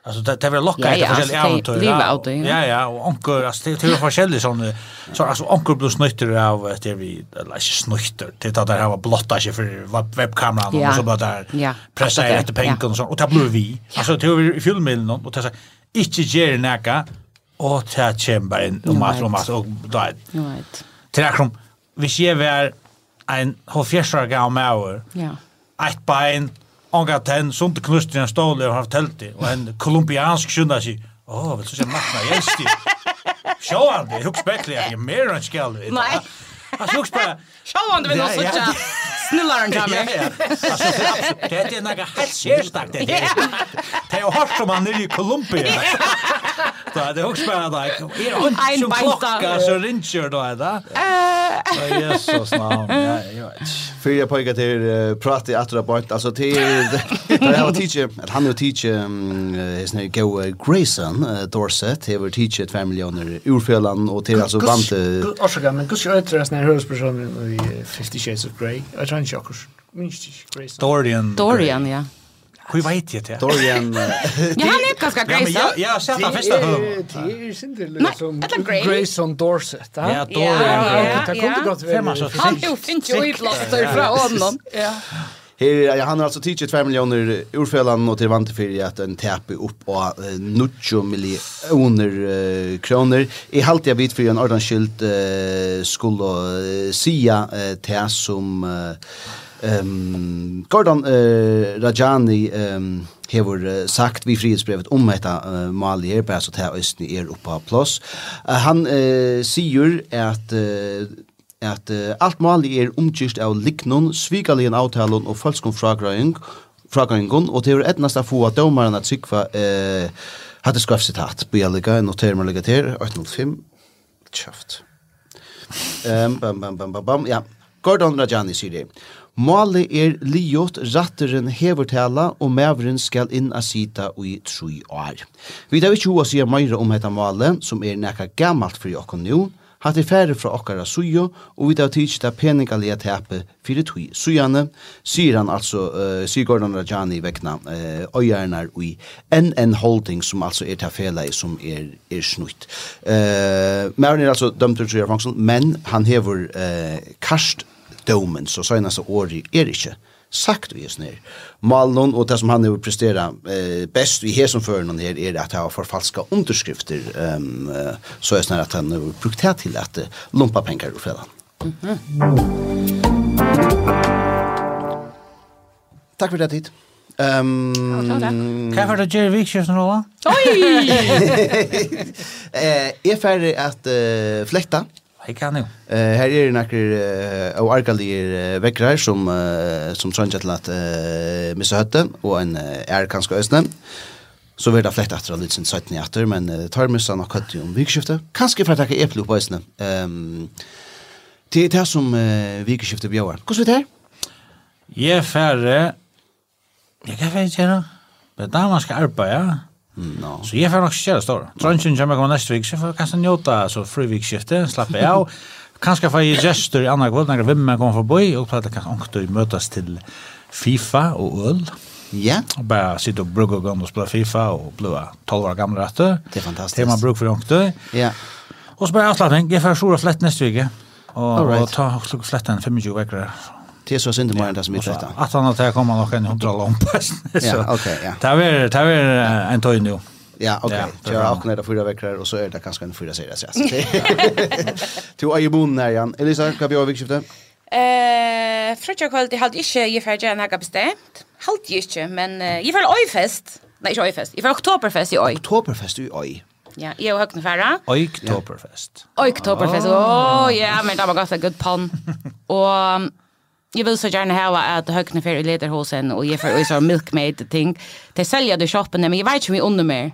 Alltså det det vill locka ja, ett det äventyr. Ja, ja, ja, ja, och onkel alltså det är forskjellig sån så alltså onkel blir snytter av det vi eller snytter det att det här var blotta sig för webbkameran och så bara där pressa efter penken och så och det blir vi. Alltså det är filmen och det så inte ger näka och ta chamber in och mat och mat och där. Right. Till exempel vi ser väl en halvfjerdsårig gammal. maur. Ja. Ett bein, Onga ten, sunt knust i en stål og haft telti, og en kolumbiansk skynda sig, åh, vil du se makna jesti? det, hugg spekli, jeg er mer enn skal. Nei. Alltså hugg bara, sjåande vil nå sutja snillar enn kami. Alltså, det er naga helt sérstakt, det er det er hårt som han er i Kolumbia. Da, det er hugg bara, da, er hund som klokka, så rinsjer, da, da. Jesus, navn, ja, jeg vet Fyra pojkar till uh, prata i attra point Alltså till där jag har teacher, att han har teacher um, his name go Grayson uh, Dorset. He at family on miljoner urfällan och till alltså vant. Orsaka men kus jag tror att när hörs personen i 50 shades of grey. Jag tror inte jag kurs. Minst Grayson. Dorian. Dorian, ja. Hur vet jag det? Dorian. *laughs* Ja, han är ganska grejs. Ja, jag har sett han första hör. Det är synd som Grayson Dorset. Ja, Ja, Dorian. Ja, ja, Det kunde gått väl. Han är fint ju i plaster från honom. Ja. Her, ja, han har altså tidsi 2 millioner urfellan og til vant fyrir at en tepe på uh, 90 millioner uh, kroner. I halte jeg vidt fyrir en ordanskilt uh, skulle uh, sia uh, til som uh, Um, Gordon uh, Rajani um, hever uh, sagt vi frihetsbrevet om detta uh, mali her bara så att här er är uppe på. Uh, han uh, säger at uh, at uh, alt mali er omkyrst av liknun svikalien avtalen og falskom fragrøying fragrøyngon, og det etnast av få at domaren at sykva uh, hadde skrafsitat, bjelliga, noterer man ligga til, 805, Ehm Um, bam, bam, bam, bam, bam, ja. Gordon Rajani sier det. Målet er liot, ratteren hevertala og mæveren skal inn a sita i tru år. Vi tar ikke hva sier meira om dette målet, som er nekka gammalt for jokken nu, hatt er færre fra okkara sujo, og vi tar tidsi da peningalega tepe fyrir tui sujane, sier han altså, uh, sier Gordon Rajani vekna uh, øyarnar ui NN Holding, som altså er tafela i som er, er snutt. Uh, Mæveren er altså dømt ut i men han hever uh, karst domen, så senast åri er ikkje sagt vi just ner. Malnon och det som han har presterat eh, bäst i hesen för någon er at att ha förfalska underskrifter um, eh, så är snarare att han har brukt det till att lumpa pengar ur fredan. Mm -hmm. Tack för det tid. Ehm Kan för det Jerry Vickers nu va? Oj. Eh, är färdig att uh, fläkta Hei kan jo. Uh, her er nekker uh, og arkalige uh, vekkrar som, uh, som trønger til at uh, missa høtte, og en uh, er kanskje øsne. Så vil det flett etter litt sin 17 etter, men uh, tar missa nok høtte om vikskiftet. Kanskje for at jeg er på øsne. Um, det er det som uh, vikskiftet bjøver. Hvordan vet det? Jeg er ferdig. Jeg kan ikke gjøre. Det er damer skal arbeide, ja. No. Så jeg får nok köra stora. Trunchen jag kommer så vecka för kanskje njota så free week skifte, slappe *laughs* av. Kanskje få jeg gestur i andre kväll når vi kommer forbi, og prata kanskje också i mötas til FIFA og øl. Ja. Og bare sitte og bruke og och og spille FIFA og bli 12 år gamle rette. Det er fantastisk. Det man bruk for också. Ja. Og så bare avslappning. jeg får stora flett neste vik, og, right. ta flett flätten 25 veckor. Det är så synd mer än det som är rätt. Att han att kommer nog en 100 lampor. Ja, *laughs* *laughs* okej, ja. Det är det är en tøy nu. Ja, okej. Okay. Jag har också några fyra veckor och så är det kanske en fyra serier så. Du *laughs* är ju bon här igen. Elisa, kan vi ha vikskifte? Eh, frukta kvalitet halt inte jag för jag har bestämt. Halt inte, men jag vill oj fest. Nej, inte oj fest. Jag vill oktoberfest i oj. Oktoberfest i oj. Ja, jag har kunnat färra. Oktoberfest. Oktoberfest. Åh, ja, men det var gott en god pann. Och jag vill så gärna ha att högna för i ledarhosen och ge för så milkmaid ting. Det säljer du shoppen men jag vet inte om vi under mer.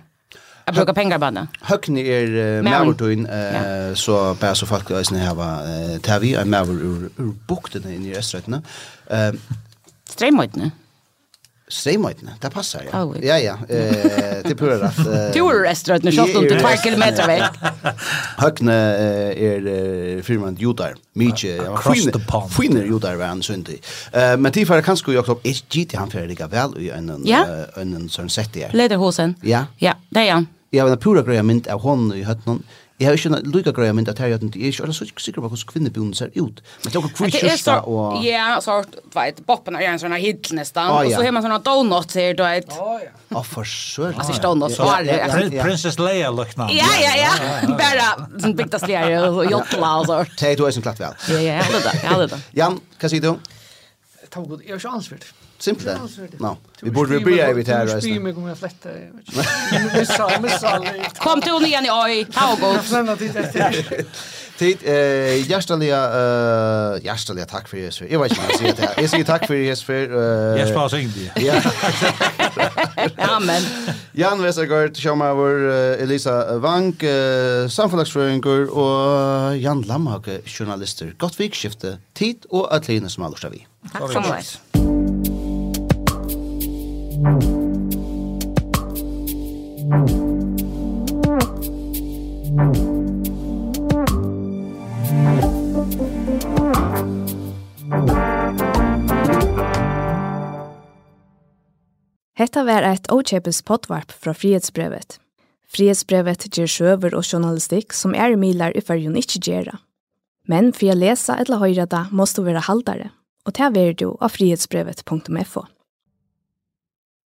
Jag brukar pengar bara. Högna är Mavertoin eh så bara så folk är snä här Tavi är Maver ur bukten i restauranten. Ehm Strömmoidne. Streimøytene, det passer, ja. Oh, ja, ja, eh, det prøver at... *laughs* Eh, du *laughs* er restaurant, når kjøpt om til 2 kilometer vekk. Høgne er firmand judar, mykje, finer judar var han syndig. Uh, men tidligere kan sko Jakob, er gitt han fyrir lika vel i en, ja? en, en sånn sett her. Lederhosen? Ja. Ja, det er han. Ja, men det pura greia mynd av hånden i høttenen, Jeg har ikke en lykka greia mynd at her jeg er ikke så sikker på hvordan kvinnebjuden ser ut. Men det er også creatures da, og... Ja, så har du vet, boppen er en sånn hit nesten, og så har man sånne donuts her, du vet. Å, for søren. Altså, ikke donuts, bare... Princess Leia lukna. Ja, ja, ja, bare sånn bygda slier og jotla og sånt. Hei, du er som klart vel. Ja, ja, jeg hadde det, jeg hadde det. Jan, hva sier du? Jeg har ikke ansvaret. Simpelt. No. Vi borde vi börja vid här resten. Vi kommer att flätta. Vi sa med sall. Kom till ni igen i oj. Ha och Jag How goes. *laughs* Tid eh hjärtliga eh hjärtliga tack för er. Jag vet inte vad jag säger det här. Jag säger tack för er för eh Jag sparar inte. Ja. *laughs* Amen. Jan Westergaard, Sjómaver, Elisa Vank, samfélagsfrøyngur og Jan Lamhage, journalister. Godt vikskifte, tid og atleine som aller vi. Tack så mycket. Hetta var eit åkjepes potvarp fra Frihetsbrevet. Frihetsbrevet ger sjøver og journalistikk som er milar i fyrjun ikkje gjerra. Men for å lese eller høyre da, måste du være haldare, og det er du av frihetsbrevet.fo.